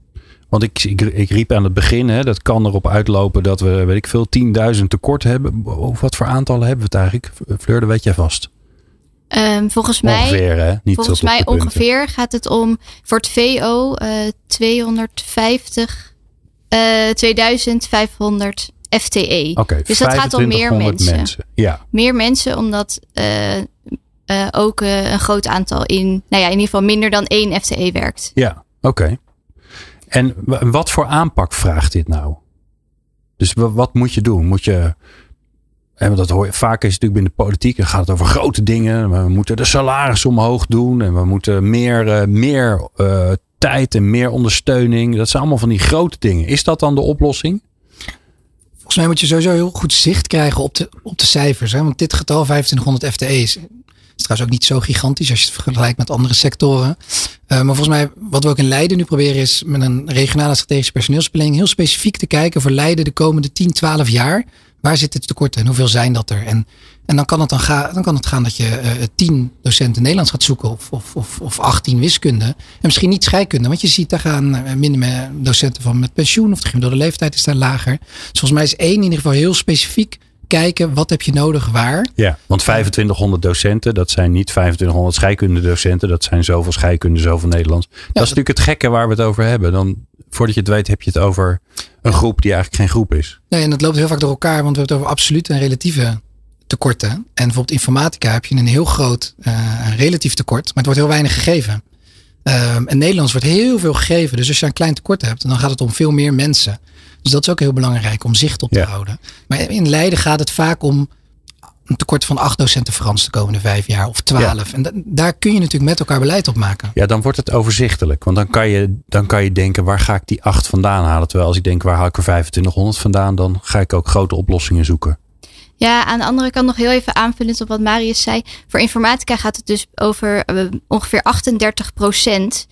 Want ik, ik, ik riep aan het begin, hè, dat kan erop uitlopen dat we, weet ik veel, 10.000 tekort hebben. Of wat voor aantallen hebben we het eigenlijk? Fleur, dat weet jij vast.
Ehm, volgens mij,
ongeveer, hè? Niet
volgens mij ongeveer gaat het om voor het VO eh 250, eh 2500 FTE.
Oké,
Dus dat gaat om meer
2500
mensen.
Ja,
Meer mensen, omdat eh, eh, ook eh, een groot aantal in, nou ja, in ieder geval minder dan één FTE werkt.
ja, oké. En wa- wat voor aanpak vraagt dit nou? Dus wa- wat moet je doen? Moet je. want dat hoor je, vaak is het natuurlijk binnen de politiek. Dan gaat het over grote dingen. We moeten de salaris omhoog doen. En we moeten meer, eh, meer eh, tijd en meer ondersteuning. Dat zijn allemaal van die grote dingen. Is dat dan de oplossing?
Volgens mij moet je sowieso heel goed zicht krijgen op de, op de cijfers. Hè? Want dit getal 2500 FTE's is trouwens ook niet zo gigantisch als je het vergelijkt met andere sectoren. Eh, maar volgens mij, wat we ook in Leiden nu proberen, is met een regionale strategische personeelsplanning heel specifiek te kijken voor Leiden de komende 10, 12 jaar. Waar zit het tekort en hoeveel zijn dat er? En, en dan, kan het dan, gaan, dan kan het gaan dat je eh 10 docenten Nederlands gaat zoeken of, of, of, of 18 wiskunde. En misschien niet scheikunde, want je ziet daar gaan eh, minder docenten van met pensioen of de gemiddelde leeftijd is daar lager. Dus volgens mij is één in ieder geval heel specifiek kijken wat heb je nodig waar.
Ja, want 2500 docenten, dat zijn niet 2500 scheikundedocenten. Dat zijn zoveel scheikunde, zoveel Nederlands. dat is natuurlijk het gekke waar we het over hebben. Dan, voordat je het weet, heb je het over een groep die eigenlijk geen groep is.
Nee, en dat loopt heel vaak door elkaar, want we hebben het over absolute en relatieve tekorten. En bijvoorbeeld informatica heb je een heel groot eh, relatief tekort, maar het wordt heel weinig gegeven. Ehm, en Nederlands wordt heel veel gegeven. Dus als je een klein tekort hebt, dan gaat het om veel meer mensen. Dus dat is ook heel belangrijk om zicht op te
Ja.
houden. Maar in Leiden gaat het vaak om een tekort van acht docenten Frans de komende vijf jaar of twaalf. En da- daar kun je natuurlijk met elkaar beleid op maken.
Ja, dan wordt het overzichtelijk. Want dan kan je, dan kan je denken, waar ga ik die 8 vandaan halen? Terwijl als ik denk, waar haal ik er 2500 vandaan? Dan ga ik ook grote oplossingen zoeken.
Ja, aan de andere kant nog heel even aanvullend op wat Marius zei. Voor informatica gaat het dus over eh, ongeveer 38 procent.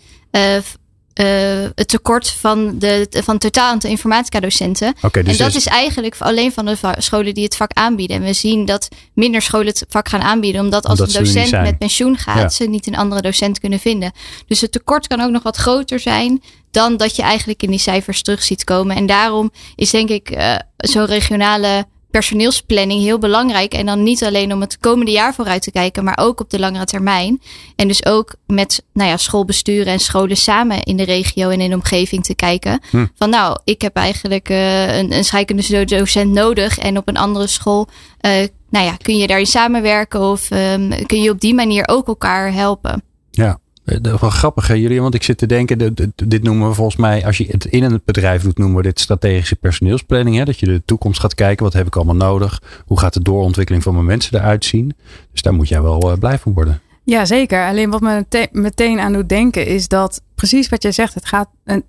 het tekort van, de, van het totaal aantal informatica docenten.
Dus
en dat
dus-
is eigenlijk alleen van de scholen die het vak aanbieden. En we zien dat minder scholen het vak gaan aanbieden. Omdat als
Omdat
een docent met pensioen gaat,
Ja.
ze niet een andere docent kunnen vinden. Dus het tekort kan ook nog wat groter zijn dan dat je eigenlijk in die cijfers terug ziet komen. En daarom is denk ik eh, zo'n regionale personeelsplanning heel belangrijk. En dan niet alleen om het komende jaar vooruit te kijken, maar ook op de langere termijn. En dus ook met nou ja, schoolbesturen en scholen samen in de regio en in de omgeving te kijken.
Hm.
Van nou, ik heb eigenlijk eh, een, een scheikunde docent nodig. En op een andere school, eh, nou ja, kun je daarin samenwerken of ehm, kun je op die manier ook elkaar helpen.
Ja, eh, dat is wel grappig hè, jullie. Want ik zit te denken, dit- noemen we volgens mij, als je het in een bedrijf doet, noemen we dit strategische personeelsplanning. Hè? Dat je de toekomst gaat kijken, wat heb ik allemaal nodig? Hoe gaat de doorontwikkeling van mijn mensen eruit zien? Dus daar moet jij wel eh, blij van worden.
Ja, zeker. Alleen wat me mete- meteen aan doet denken is dat precies wat jij zegt. Het gaat een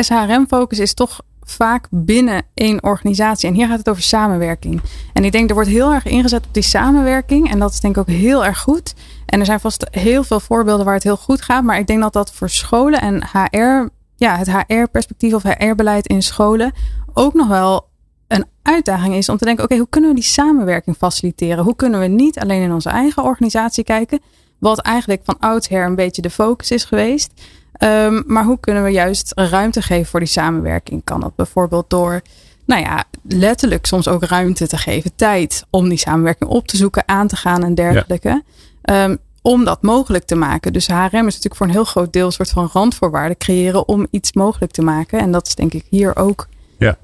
SHRM-focus is toch vaak binnen één organisatie. En hier gaat het over samenwerking. En ik denk er wordt heel erg ingezet op die samenwerking. En dat is denk ik ook heel erg goed. En er zijn vast heel veel voorbeelden waar het heel goed gaat. Maar ik denk dat dat voor scholen en HR, ja, het HR-perspectief of HR-beleid in scholen ook nog wel een uitdaging is om te denken: oké, hoe kunnen we die samenwerking faciliteren? Hoe kunnen we niet alleen in onze eigen organisatie kijken, wat eigenlijk van oudsher een beetje de focus is geweest, Ehm, maar hoe kunnen we juist ruimte geven voor die samenwerking? Kan dat bijvoorbeeld door, nou ja, letterlijk soms ook ruimte te geven, tijd om die samenwerking op te zoeken, aan te gaan en dergelijke. Ehm, om dat mogelijk te maken. Dus HRM is natuurlijk voor een heel groot deel een soort van randvoorwaarden creëren om iets mogelijk te maken. En dat is denk ik hier ook
Ja.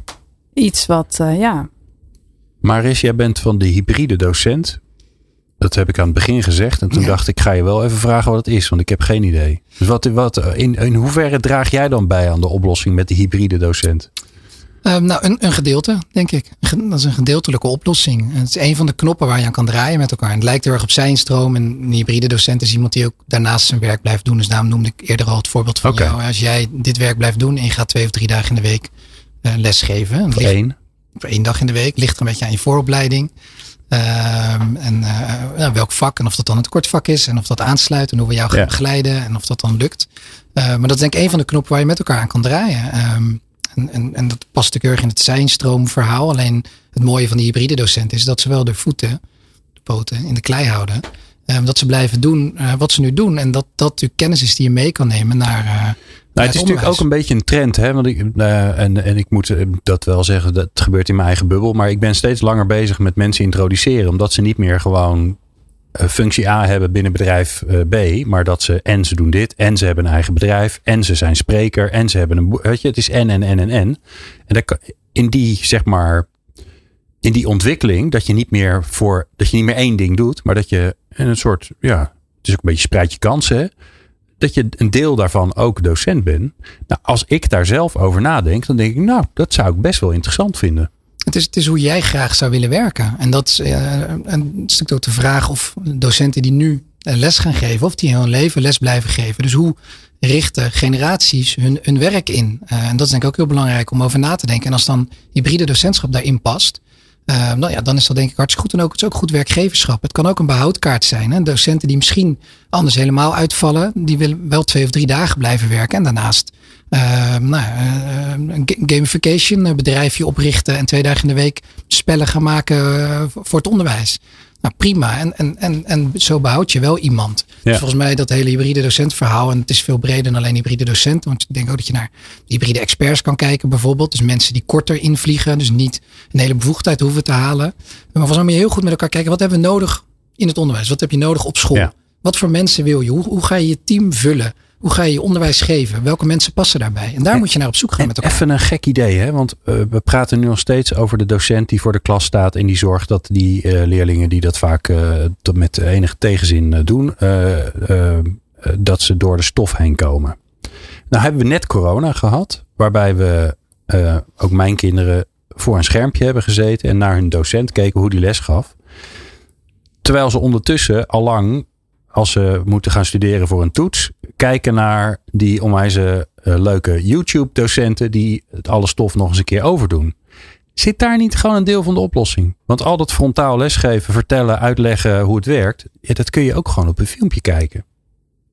iets wat, eh, ja,
Maris, jij bent van de hybride docent. Dat heb ik aan het begin gezegd. En toen
Ja.
dacht ik, ga je wel even vragen wat het is. Want ik heb geen idee. Dus wat, wat, in, in hoeverre draag jij dan bij aan de oplossing met de hybride docent?
Ehm, nou, een, een gedeelte, denk ik. Dat is een gedeeltelijke oplossing. Het is een van de knoppen waar je aan kan draaien met elkaar. En het lijkt heel erg op zijn stroom. En een hybride docent is iemand die ook daarnaast zijn werk blijft doen. Dus daarom noemde ik eerder al het voorbeeld van jou. Als jij dit werk blijft doen en je gaat twee of drie dagen in de week eh, lesgeven.
Voor één.
voor één dag in de week. Ligt er een beetje aan je vooropleiding. Ehm, en eh, ja, welk vak en of dat dan een tekortvak is. En of dat aansluit en hoe we jou gaan begeleiden. En of dat dan lukt. Eh, maar dat is denk ik een van de knoppen waar je met elkaar aan kan draaien. Ehm, en, en, en dat past natuurlijk erg in het zijnstroomverhaal. Alleen het mooie van die hybride docent is dat ze wel de voeten, de poten in de klei houden. Ehm, dat ze blijven doen eh, wat ze nu doen. En dat dat natuurlijk kennis is die je mee kan nemen naar.
Nou, het is natuurlijk ook een beetje een trend. Hè? Want ik, eh, en, en ik moet eh, dat wel zeggen, dat gebeurt in mijn eigen bubbel. Maar ik ben steeds langer bezig met mensen introduceren. Omdat ze niet meer gewoon eh, functie A hebben binnen bedrijf B. Maar dat ze en ze doen dit. En ze hebben een eigen bedrijf. En ze zijn spreker. En ze hebben een boek. Weet je, het is en en en en en. En dat in die, zeg maar, in die ontwikkeling. Dat je niet meer voor, dat je niet meer één ding doet. Maar dat je in een soort, ja, het is ook een beetje spreid je kansen. Dat je een deel daarvan ook docent bent. Nou, als ik daar zelf over nadenk, dan denk ik, nou, dat zou ik best wel interessant vinden.
Het is, het is hoe jij graag zou willen werken. En dat is eh, een stuk ook de vraag of docenten die nu eh, les gaan geven, of die hun leven les blijven geven. Dus hoe richten generaties hun, hun werk in? Eh, en dat is denk ik ook heel belangrijk om over na te denken. En als dan hybride docentschap daarin past, eh, nou ja, dan is dat denk ik hartstikke goed. En ook, het is ook goed werkgeverschap. Het kan ook een behoudkaart zijn. Hè? Docenten die misschien anders helemaal uitvallen, die willen wel twee of drie dagen blijven werken. En daarnaast eh, nou, eh, een ga- gamification bedrijfje oprichten en twee dagen in de week spellen gaan maken eh, voor het onderwijs. Nou prima. En, en, en, en zo behoud je wel iemand.
Ja.
Dus volgens mij dat hele hybride docentverhaal. En het is veel breder dan alleen hybride docenten. Want ik denk ook dat je naar hybride experts kan kijken bijvoorbeeld. Dus mensen die korter invliegen. Dus niet een hele bevoegdheid hoeven te halen. Maar volgens mij moet je heel goed met elkaar kijken. Wat hebben we nodig in het onderwijs? Wat heb je nodig op school?
Ja.
Wat voor mensen wil je? Hoe, hoe ga je je team vullen? Hoe ga je je onderwijs geven? Welke mensen passen daarbij? En daar moet je naar op zoek gaan met elkaar.
even een gek idee, hè? want eh, we praten nu nog steeds over de docent die voor de klas staat en die zorgt dat die eh, leerlingen die dat vaak eh, tot met enige tegenzin doen, dat ze door de stof heen komen. Nou hebben we net corona gehad, waarbij we ook mijn kinderen voor een schermpje hebben gezeten en naar hun docent keken hoe die les gaf. Terwijl ze ondertussen al lang, als ze moeten gaan studeren voor een toets, kijken naar die onwijze eh, leuke YouTube-docenten die het alle stof nog eens een keer overdoen. Zit daar niet gewoon een deel van de oplossing? Want al dat frontaal lesgeven, vertellen, uitleggen hoe het werkt, ja, dat kun je ook gewoon op een filmpje kijken.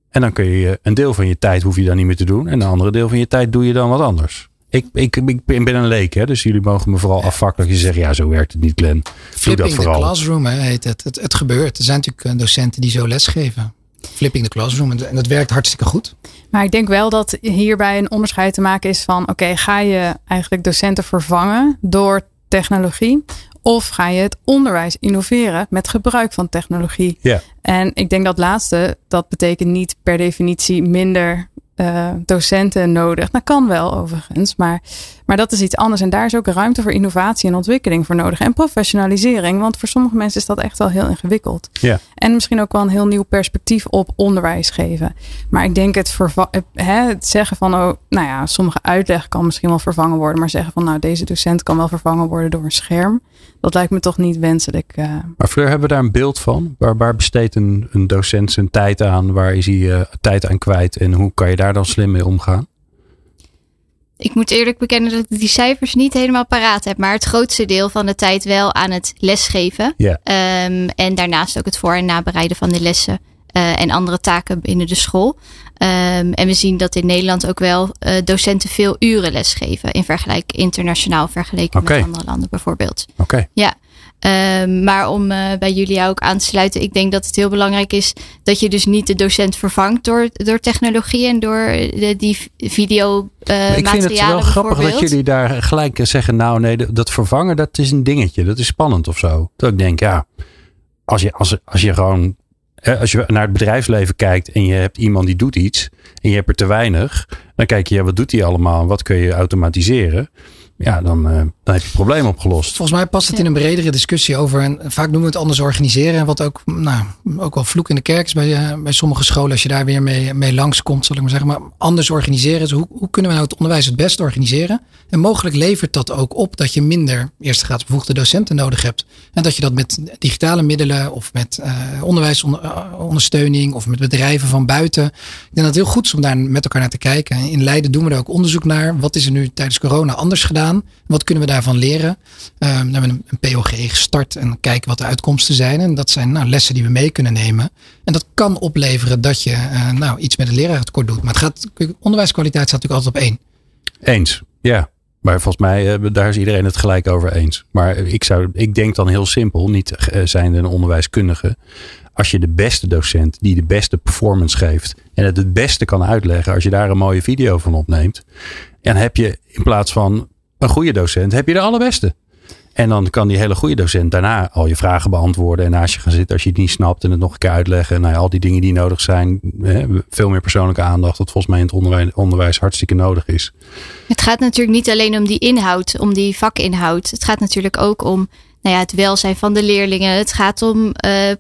En dan kun je een deel van je tijd hoef je dan niet meer te doen. En een andere deel van je tijd doe je dan wat anders. Ik, ik, ik ben een leek, hè, dus jullie mogen me vooral je zegt, ja, zo werkt het niet, Glenn. Doe dat
Flipping
vooral.
classroom hè, heet het. het. Het gebeurt. Er zijn natuurlijk eh, docenten die zo lesgeven. Flipping the classroom. En en dat werkt hartstikke goed.
Maar ik denk wel dat hierbij een onderscheid te maken is van: oké, ga je eigenlijk docenten vervangen door technologie? Of ga je het onderwijs innoveren met gebruik van technologie?
Ja.
En ik denk dat laatste, dat betekent niet per definitie minder eh, docenten nodig. Dat kan wel overigens, maar, maar dat is iets anders. En daar is ook ruimte voor innovatie en ontwikkeling voor nodig. En professionalisering, want voor sommige mensen is dat echt wel heel ingewikkeld.
Ja.
En misschien ook wel een heel nieuw perspectief op onderwijs geven. Maar ik denk het, eh, hè, het zeggen van, oh, nou ja, sommige uitleg kan misschien wel vervangen worden. Maar zeggen van, nou, deze docent kan wel vervangen worden door een scherm. Dat lijkt me toch niet wenselijk. eh.
Maar Fleur, hebben we daar een beeld van? Waar, waar besteedt een, een docent zijn tijd aan? Waar is hij eh, tijd aan kwijt? En hoe kan je daar dan slim mee omgaan?
Ik moet eerlijk bekennen dat ik die cijfers niet helemaal paraat heb. Maar het grootste deel van de tijd wel aan het lesgeven.
Ja.
Ehm, en daarnaast ook het voor- en nabereiden van de lessen. eh, en andere taken binnen de school. Ehm, en we zien dat in Nederland ook wel eh, docenten veel uren lesgeven. In vergelijking internationaal vergeleken met andere landen bijvoorbeeld.
Oké.
Ja, Ehm, maar om eh, bij jullie ook aan te sluiten, ik denk dat het heel belangrijk is dat je dus niet de docent vervangt door, door technologie en door de, die video eh
ik vind het wel grappig dat jullie daar gelijk zeggen, nou nee, dat vervangen, dat is een dingetje. Dat is spannend of zo. Dat ik denk, ja, als je, als, als je gewoon, als je naar het bedrijfsleven kijkt en je hebt iemand die doet iets en je hebt er te weinig, dan kijk je, ja, wat doet hij allemaal? Wat kun je automatiseren? Ja, dan, uh, dan heb je het probleem opgelost.
Volgens mij past het in een bredere discussie over. En vaak noemen we het anders organiseren. Wat ook, nou, ook wel vloek in de kerk is bij, uh, bij sommige scholen. Als je daar weer mee, mee langskomt, zal ik maar zeggen. Maar anders organiseren. Dus hoe, hoe kunnen we nou het onderwijs het best organiseren? En mogelijk levert dat ook op dat je minder eerste graad bevoegde docenten nodig hebt. En dat je dat met digitale middelen of met uh, onderwijsondersteuning of met bedrijven van buiten. Ik denk dat het heel goed is om daar met elkaar naar te kijken. In Leiden doen we er ook onderzoek naar. Wat is er nu tijdens corona anders gedaan? Wat kunnen we daarvan leren? Um, dan hebben we een, een POG gestart en kijken wat de uitkomsten zijn. En dat zijn nou, lessen die we mee kunnen nemen. En dat kan opleveren dat je uh, nou, iets met het lerarentekort doet. Maar het gaat, onderwijskwaliteit staat natuurlijk altijd op één.
Eens, ja. Maar volgens mij, uh, daar is iedereen het gelijk over eens. Maar ik, zou, ik denk dan heel simpel, niet uh, zijnde een onderwijskundige. Als je de beste docent die de beste performance geeft en het het beste kan uitleggen, als je daar een mooie video van opneemt, dan heb je in plaats van een goede docent, heb je de allerbeste. En dan kan die hele goede docent daarna al je vragen beantwoorden. En naast je gaan zitten als je het niet snapt. En het nog een keer uitleggen. Nou ja, al die dingen die nodig zijn. Veel meer persoonlijke aandacht. Wat volgens mij in het onderwijs hartstikke nodig is.
Het gaat natuurlijk niet alleen om die inhoud. Om die vakinhoud. Het gaat natuurlijk ook om nou ja, het welzijn van de leerlingen. Het gaat om uh,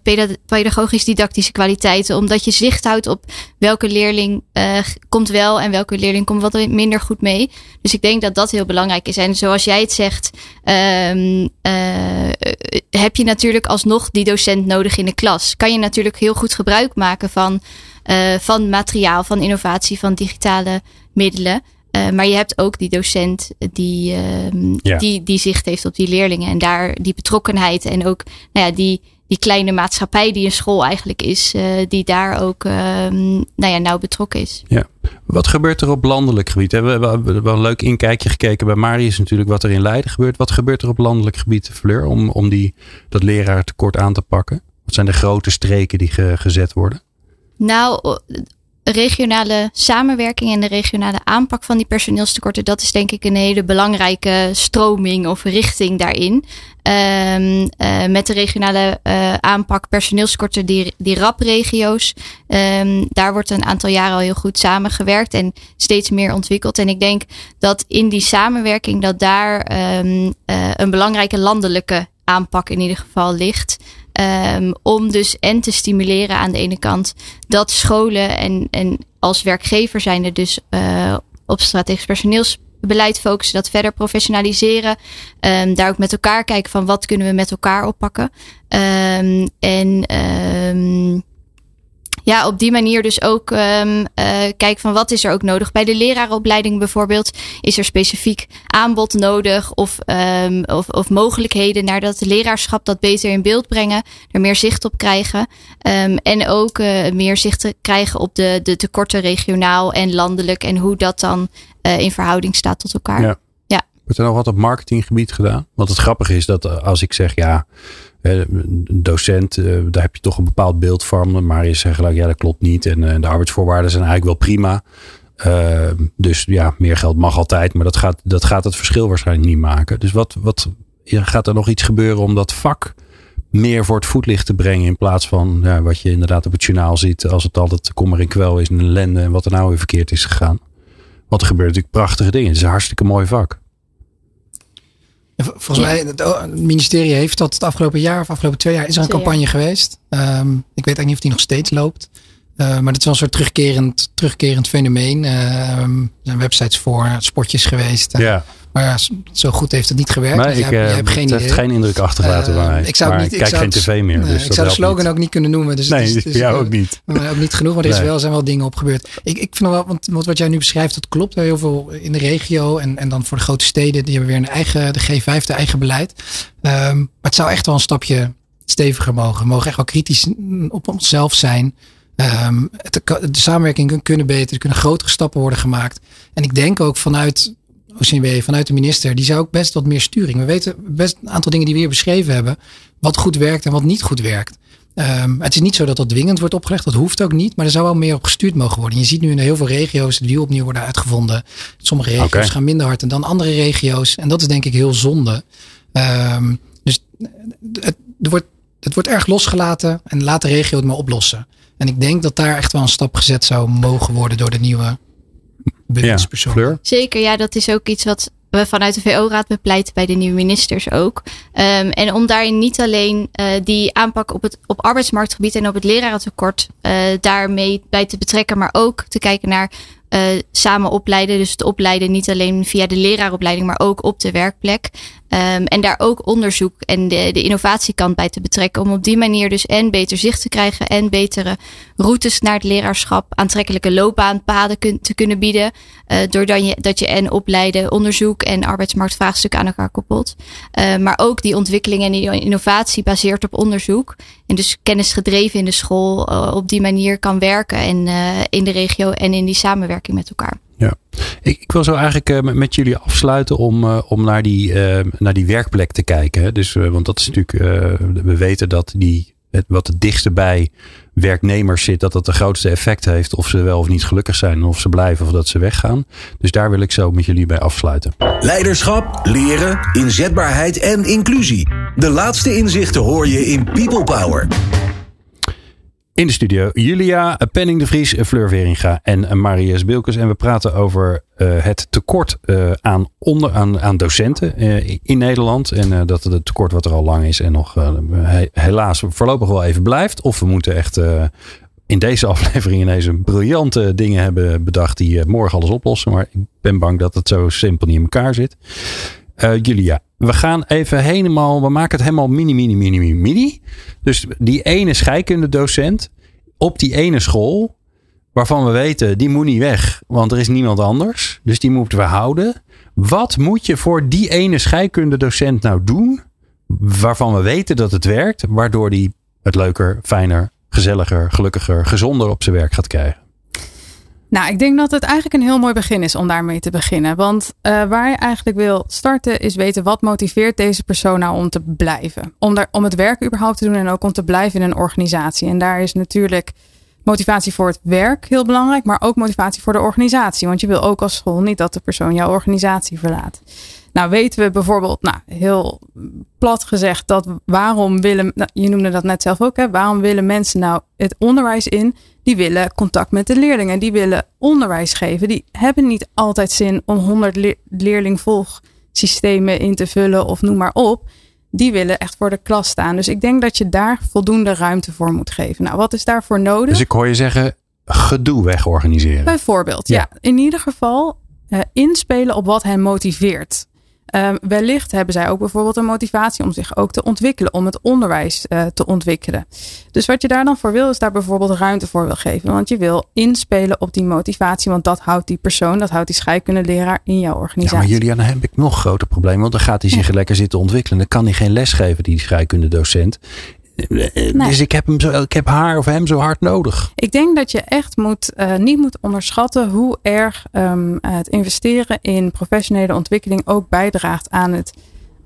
pedagogisch-didactische kwaliteiten. Omdat je zicht houdt op welke leerling uh, komt wel en welke leerling komt wat minder goed mee. Dus ik denk dat dat heel belangrijk is. En zoals jij het zegt, um, uh, heb je natuurlijk alsnog die docent nodig in de klas. Kan je natuurlijk heel goed gebruik maken van, van materiaal, van innovatie, van digitale middelen. Uh, maar je hebt ook die docent die, ja. die, die zicht heeft op die leerlingen. En daar die betrokkenheid en ook nou ja, die, die kleine maatschappij die een school eigenlijk is, uh, die daar ook nou ja, nauw betrokken is.
Ja. Wat gebeurt er op landelijk gebied? We hebben wel een leuk inkijkje gekeken bij Marius natuurlijk wat er in Leiden gebeurt. Wat gebeurt er op landelijk gebied, Fleur, om, om die, dat leraartekort aan te pakken? Wat zijn de grote streken die ge, gezet worden?
Nou, regionale samenwerking en de regionale aanpak van die personeelstekorten, dat is denk ik een hele belangrijke stroming of richting daarin. Um, uh, met de regionale uh, aanpak personeelstekorten, die, die RAP-regio's, um, daar wordt een aantal jaren al heel goed samengewerkt en steeds meer ontwikkeld. En ik denk dat in die samenwerking dat daar um, uh, een belangrijke landelijke aanpak in ieder geval ligt. Um, om dus en te stimuleren aan de ene kant dat scholen en, en als werkgever zijn er dus uh, op strategisch personeelsbeleid focussen, dat verder professionaliseren. Um, daar ook met elkaar kijken van wat kunnen we met elkaar oppakken. Um, en ja, op die manier dus ook um, uh, kijken van wat is er ook nodig. Bij de lerarenopleiding bijvoorbeeld is er specifiek aanbod nodig of, um, of, of mogelijkheden naar dat leraarschap dat beter in beeld brengen. Er meer zicht op krijgen. Um, en ook uh, meer zicht te krijgen op de, de tekorten regionaal en landelijk en hoe dat dan uh, in verhouding staat tot elkaar.
Ja.
ja.
Wordt er nog wat op marketinggebied gedaan? Want het grappige is dat als ik zeg ja een docent, eh, daar heb je toch een bepaald beeld van. Maar je zegt gelijk, ja, dat klopt niet. En eh, de arbeidsvoorwaarden zijn eigenlijk wel prima. Uh, dus ja, meer geld mag altijd. Maar dat gaat, dat gaat het verschil waarschijnlijk niet maken. Dus wat, wat gaat er nog iets gebeuren om dat vak meer voor het voetlicht te brengen. In plaats van ja, wat je inderdaad op het journaal ziet. Als het altijd kommer en kwel is en ellende. En wat er nou weer verkeerd is gegaan. Want er gebeuren natuurlijk prachtige dingen. Het is een hartstikke mooi vak.
Volgens mij, het ministerie heeft dat het afgelopen jaar of afgelopen twee jaar is er een campagne geweest. Um, ik weet eigenlijk niet of die nog steeds loopt. Uh, maar dat is wel een soort terugkerend, terugkerend fenomeen. Uh, er zijn websites voor, spotjes geweest.
Ja.
Maar ja, zo goed heeft het niet gewerkt.
Maar dus ik, jij, jij hebt geen het heeft geen indruk achtergelaten bij mij. Ik zou maar niet, ik kijk geen tv meer.
Nee,
dus
ik zou de slogan niet. ook niet kunnen noemen. Dus
nee,
het is,
jou ook niet.
Maar ook niet genoeg, maar er is wel, zijn wel dingen op gebeurd. Ik, ik vind wel, want wat jij nu beschrijft, dat klopt. Heel veel in de regio en, en dan voor de grote steden, die hebben weer een eigen, de G5, de eigen beleid. Um, maar het zou echt wel een stapje steviger mogen. We mogen echt wel kritisch op onszelf zijn. Um, het, de samenwerking kunnen beter, er kunnen grotere stappen worden gemaakt. En ik denk ook vanuit OCMW, vanuit de minister, die zou ook best wat meer sturing. We weten best een aantal dingen die we hier beschreven hebben, wat goed werkt en wat niet goed werkt. Um, het is niet zo dat dat dwingend wordt opgelegd, dat hoeft ook niet, maar er zou wel meer op gestuurd mogen worden. Je ziet nu in heel veel regio's het wiel opnieuw worden uitgevonden. Sommige regio's okay. gaan minder hard dan andere regio's en dat is denk ik heel zonde. Um, dus het, er wordt, het wordt erg losgelaten en laat de regio het maar oplossen. En ik denk dat daar echt wel een stap gezet zou mogen worden door de nieuwe
bewindspersoon. Ja,
Zeker, ja, dat is ook iets wat we vanuit de VO-raad bepleiten bij de nieuwe ministers ook. Um, en om daarin niet alleen uh, die aanpak op het op arbeidsmarktgebied en op het lerarentekort uh, daarmee bij te betrekken, maar ook te kijken naar uh, samen opleiden. Dus het opleiden niet alleen via de leraaropleiding, maar ook op de werkplek. Um, en daar ook onderzoek en de, de innovatiekant bij te betrekken. Om op die manier dus en beter zicht te krijgen en betere routes naar het leraarschap, aantrekkelijke loopbaanpaden te kunnen bieden. Uh, doordat je, dat je en opleiden, onderzoek en arbeidsmarktvraagstukken aan elkaar koppelt. Uh, maar ook die ontwikkeling en die innovatie baseert op onderzoek. En dus kennis gedreven in de school uh, op die manier kan werken en in de regio en in die samenwerking met elkaar.
Ja, ik, wil zo eigenlijk uh, met jullie afsluiten om, uh, om naar, die, uh, naar die werkplek te kijken. Dus, want dat is natuurlijk, we weten dat die, wat het dichtste bij werknemers zit, dat dat de grootste effect heeft of ze wel of niet gelukkig zijn, of ze blijven of dat ze weggaan. Dus daar wil ik zo met jullie bij afsluiten.
Leiderschap, leren, inzetbaarheid en inclusie. De laatste inzichten hoor je in People Power.
In de studio Julia Penning de Vries, Fleur Veringa en Marius Bilkes. En we praten over uh, het tekort uh, aan, onder, aan, aan docenten uh, in Nederland. En dat het tekort wat er al lang is en nog he, helaas voorlopig wel even blijft. Of we moeten echt in deze aflevering ineens een briljante dingen hebben bedacht die morgen alles oplossen. Maar ik ben bang dat het zo simpel niet in elkaar zit. Julia, we gaan even helemaal, we maken het helemaal mini, mini, mini, mini, mini. Dus die ene scheikundedocent op die ene school, waarvan we weten, die moet niet weg, want er is niemand anders. Dus die moeten we houden. Wat moet je voor die ene scheikundedocent nou doen, waarvan we weten dat het werkt, waardoor die het leuker, fijner, gezelliger, gelukkiger, gezonder op zijn werk gaat krijgen?
Nou, ik denk dat het eigenlijk een heel mooi begin is om daarmee te beginnen. Want uh, waar je eigenlijk wil starten is weten wat motiveert deze persoon nou om te blijven. Om, daar, om het werk überhaupt te doen en ook om te blijven in een organisatie. En daar is natuurlijk motivatie voor het werk heel belangrijk, maar ook motivatie voor de organisatie. Want je wil ook als school niet dat de persoon jouw organisatie verlaat. Nou weten we bijvoorbeeld, nou heel plat gezegd, dat waarom willen, nou, je noemde dat net zelf ook, hè, waarom willen mensen nou het onderwijs in? Die willen contact met de leerlingen, die willen onderwijs geven. Die hebben niet altijd zin om 100 le leerlingvolgsystemen in te vullen of noem maar op. Die willen echt voor de klas staan. Dus ik denk dat je daar voldoende ruimte voor moet geven. Nou, wat is daarvoor nodig?
Dus ik hoor je zeggen, gedoe wegorganiseren.
Bijvoorbeeld, ja. ja. In ieder geval uh, inspelen op wat hen motiveert. Um, wellicht hebben zij ook bijvoorbeeld een motivatie om zich ook te ontwikkelen, om het onderwijs uh, te ontwikkelen. Dus wat je daar dan voor wil, is daar bijvoorbeeld ruimte voor wil geven. Want je wil inspelen op die motivatie, want dat houdt die persoon, dat houdt die scheikundeleraar in jouw organisatie.
Ja, maar Julian, dan heb ik nog groter probleem, want dan gaat hij zich ja. lekker zitten ontwikkelen. Dan kan hij geen les geven, die scheikundedocent. Nee. Dus ik heb, hem zo, ik heb haar of hem zo hard nodig.
Ik denk dat je echt moet, uh, niet moet onderschatten hoe erg um, het investeren in professionele ontwikkeling ook bijdraagt aan het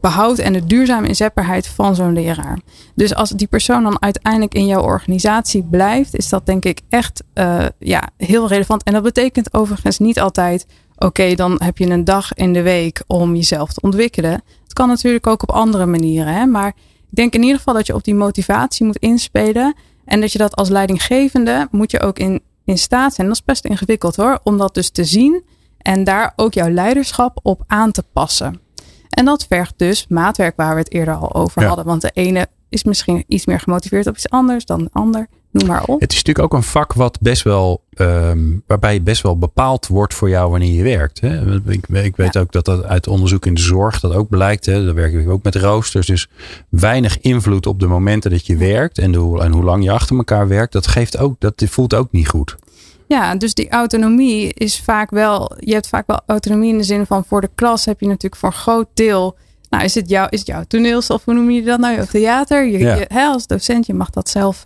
behoud en de duurzame inzetbaarheid van zo'n leraar. Dus als die persoon dan uiteindelijk in jouw organisatie blijft, is dat denk ik echt uh, ja, heel relevant. En dat betekent overigens niet altijd, oké, okay, dan heb je een dag in de week om jezelf te ontwikkelen. Het kan natuurlijk ook op andere manieren, hè? maar ik denk in ieder geval dat je op die motivatie moet inspelen. En dat je dat als leidinggevende moet je ook in, in staat zijn. Dat is best ingewikkeld hoor. Om dat dus te zien en daar ook jouw leiderschap op aan te passen. En dat vergt dus maatwerk waar we het eerder al over ja. hadden. Want de ene is misschien iets meer gemotiveerd op iets anders dan de ander. Noem maar op.
Het is natuurlijk ook een vak wat best wel, um, waarbij best wel bepaald wordt voor jou wanneer je werkt. Hè? Ik, ik weet ja. ook dat dat uit onderzoek in de zorg dat ook blijkt. Hè? Daar werk ik ook met roosters. Dus weinig invloed op de momenten dat je werkt en, de, en hoe lang je achter elkaar werkt. Dat geeft ook, dat voelt ook niet goed.
Ja, dus die autonomie is vaak wel, je hebt vaak wel autonomie in de zin van voor de klas heb je natuurlijk voor een groot deel nou, is het, jouw, is het jouw toneelstel of hoe noem je dat nou? Jouw theater? Je, ja. je, hè, als docent, je mag dat zelf.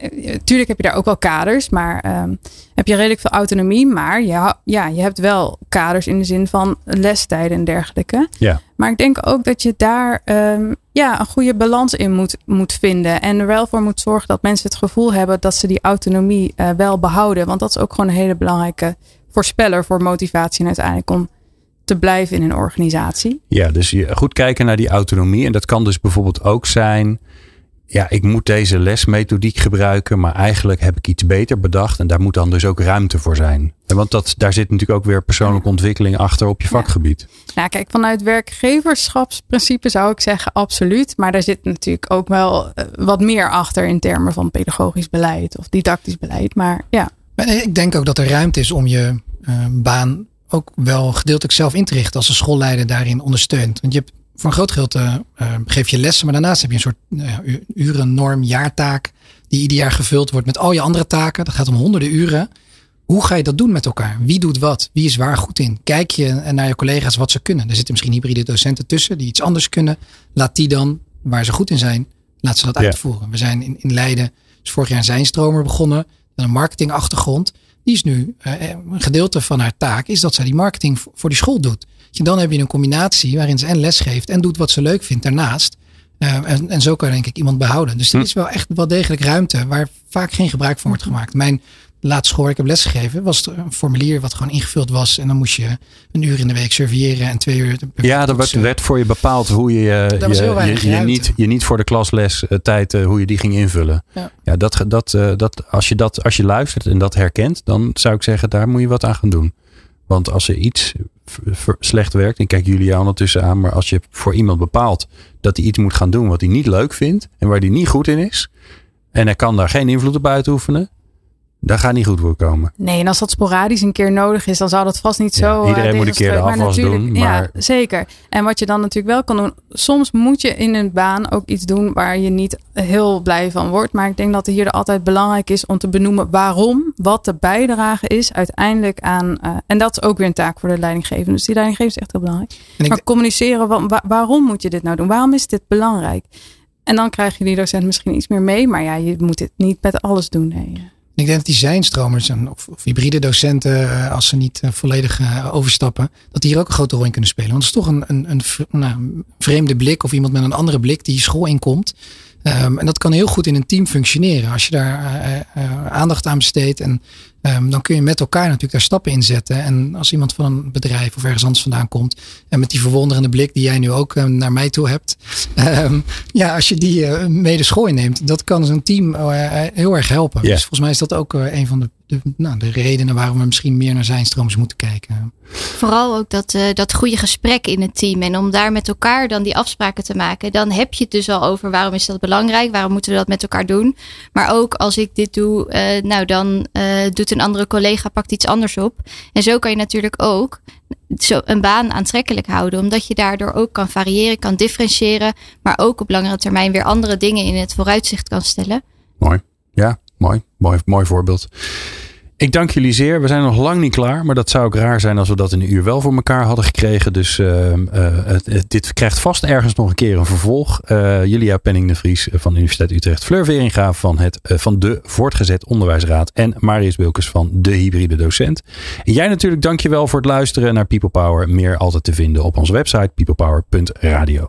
Uh, tuurlijk heb je daar ook wel kaders, maar um, heb je redelijk veel autonomie. Maar ja, ja, je hebt wel kaders in de zin van lestijden en dergelijke.
Ja.
Maar ik denk ook dat je daar um, ja, een goede balans in moet, moet vinden. En er wel voor moet zorgen dat mensen het gevoel hebben dat ze die autonomie uh, wel behouden. Want dat is ook gewoon een hele belangrijke voorspeller voor motivatie en uiteindelijk om te blijven in een organisatie.
Ja, dus je goed kijken naar die autonomie. En dat kan dus bijvoorbeeld ook zijn. ja, ik moet deze lesmethodiek gebruiken, maar eigenlijk heb ik iets beter bedacht. En daar moet dan dus ook ruimte voor zijn. Want dat, daar zit natuurlijk ook weer persoonlijke ontwikkeling achter op je vakgebied.
Nou, kijk, vanuit werkgeverschapsprincipe zou ik zeggen absoluut. Maar daar zit natuurlijk ook wel eh, wat meer achter in termen van pedagogisch beleid of didactisch beleid. Maar ja.
Ik denk ook dat er ruimte is om je uh, baan ook wel gedeeltelijk zelf in te richten als de schoolleider daarin ondersteunt. Want je hebt voor een groot gedeelte uh, geef je lessen, maar daarnaast heb je een soort uh, urennorm, jaartaak, die ieder jaar gevuld wordt met al je andere taken. Dat gaat om honderden uren. Hoe ga je dat doen met elkaar? Wie doet wat? Wie is waar goed in? Kijk je naar je collega's wat ze kunnen. Er zitten misschien hybride docenten tussen die iets anders kunnen. Laat die dan, waar ze goed in zijn, laat ze dat uitvoeren. We zijn in, in Leiden, dus vorig jaar een zijnstromer begonnen. Met een marketingachtergrond. Die is nu, uh, een gedeelte van haar taak is dat zij die marketing voor die school doet. Dan heb je een combinatie waarin ze en les geeft en doet wat ze leuk vindt daarnaast. Uh, en, en zo kan je denk ik iemand behouden. Dus er hm. is wel echt wel degelijk ruimte waar vaak geen gebruik van wordt gemaakt. Mijn laatste school ik heb lesgegeven was een formulier wat gewoon ingevuld was. En dan moest je een uur in de week surveilleren en twee uur.
Ja, er werd, werd voor je bepaald hoe je je, je, je, niet, je niet voor de klasles tijd uh, hoe je die ging invullen. Ja, ja dat, dat, uh, dat, als, je dat, als je luistert en dat herkent, dan zou ik zeggen, daar moet je wat aan gaan doen. Want als er iets slecht werkt, en kijk jullie ondertussen aan, maar als je voor iemand bepaalt dat hij iets moet gaan doen wat hij niet leuk vindt en waar hij niet goed in is, en hij kan daar geen invloed op uitoefenen, dat gaat niet goed voor komen.
Nee, en als dat sporadisch een keer nodig is, dan zal dat vast niet zo.
Uh, iedereen moet een keer de afwas doen.
Maar... Ja, zeker. En wat je dan natuurlijk wel kan doen, soms moet je in een baan ook iets doen waar je niet heel blij van wordt. Maar ik denk dat het hier altijd belangrijk is om te benoemen waarom, wat de bijdrage is uiteindelijk aan. Uh, en dat is ook weer een taak voor de leidinggevende. Dus die leidinggevende is echt heel belangrijk. Maar communiceren, waarom moet je dit nou doen? Waarom is dit belangrijk? En dan krijg je die docent misschien iets meer mee. Maar ja, je moet het niet met alles doen. Nee.
Ik denk dat die zijnstromers of, of hybride docenten, eh, als ze niet eh, volledig eh, overstappen, dat die hier ook een grote rol in kunnen spelen. Want het is toch een, een, een nou, vreemde blik of iemand met een andere blik die school inkomt. Um, en dat kan heel goed in een team functioneren. Als je daar aandacht aan besteedt. En um, dan kun je met elkaar natuurlijk daar stappen in zetten. En als iemand van een bedrijf of ergens anders vandaan komt. En met die verwonderende blik die jij nu ook uh, naar mij toe hebt. Um, ja, als je die mede school inneemt. Dat kan zo'n team heel erg helpen. Yeah. Dus volgens mij is dat ook een van de de, nou, de redenen waarom we misschien meer naar zijn strooms moeten kijken.
Vooral ook dat, uh, dat goede gesprek in het team. En om daar met elkaar dan die afspraken te maken. Dan heb je het dus al over waarom is dat belangrijk? Waarom moeten we dat met elkaar doen? Maar ook als ik dit doe, uh, nou dan uh, doet een andere collega pakt iets anders op. En zo kan je natuurlijk ook zo een baan aantrekkelijk houden. Omdat je daardoor ook kan variëren, kan differentiëren. Maar ook op langere termijn weer andere dingen in het vooruitzicht kan stellen.
Mooi. Ja, mooi. Mooi, mooi voorbeeld. Ik dank jullie zeer. We zijn nog lang niet klaar. Maar dat zou ook raar zijn als we dat in een uur wel voor elkaar hadden gekregen. Dus uh, uh, dit krijgt vast ergens nog een keer een vervolg. Uh, Julia Penning de Vries van de Universiteit Utrecht. Fleur Veringa van, het, van de Voortgezet Onderwijsraad. En Marius Wilkes van de Hybride Docent. En jij natuurlijk dankjewel voor het luisteren naar People Power. Meer altijd te vinden op onze website peoplepower.radio.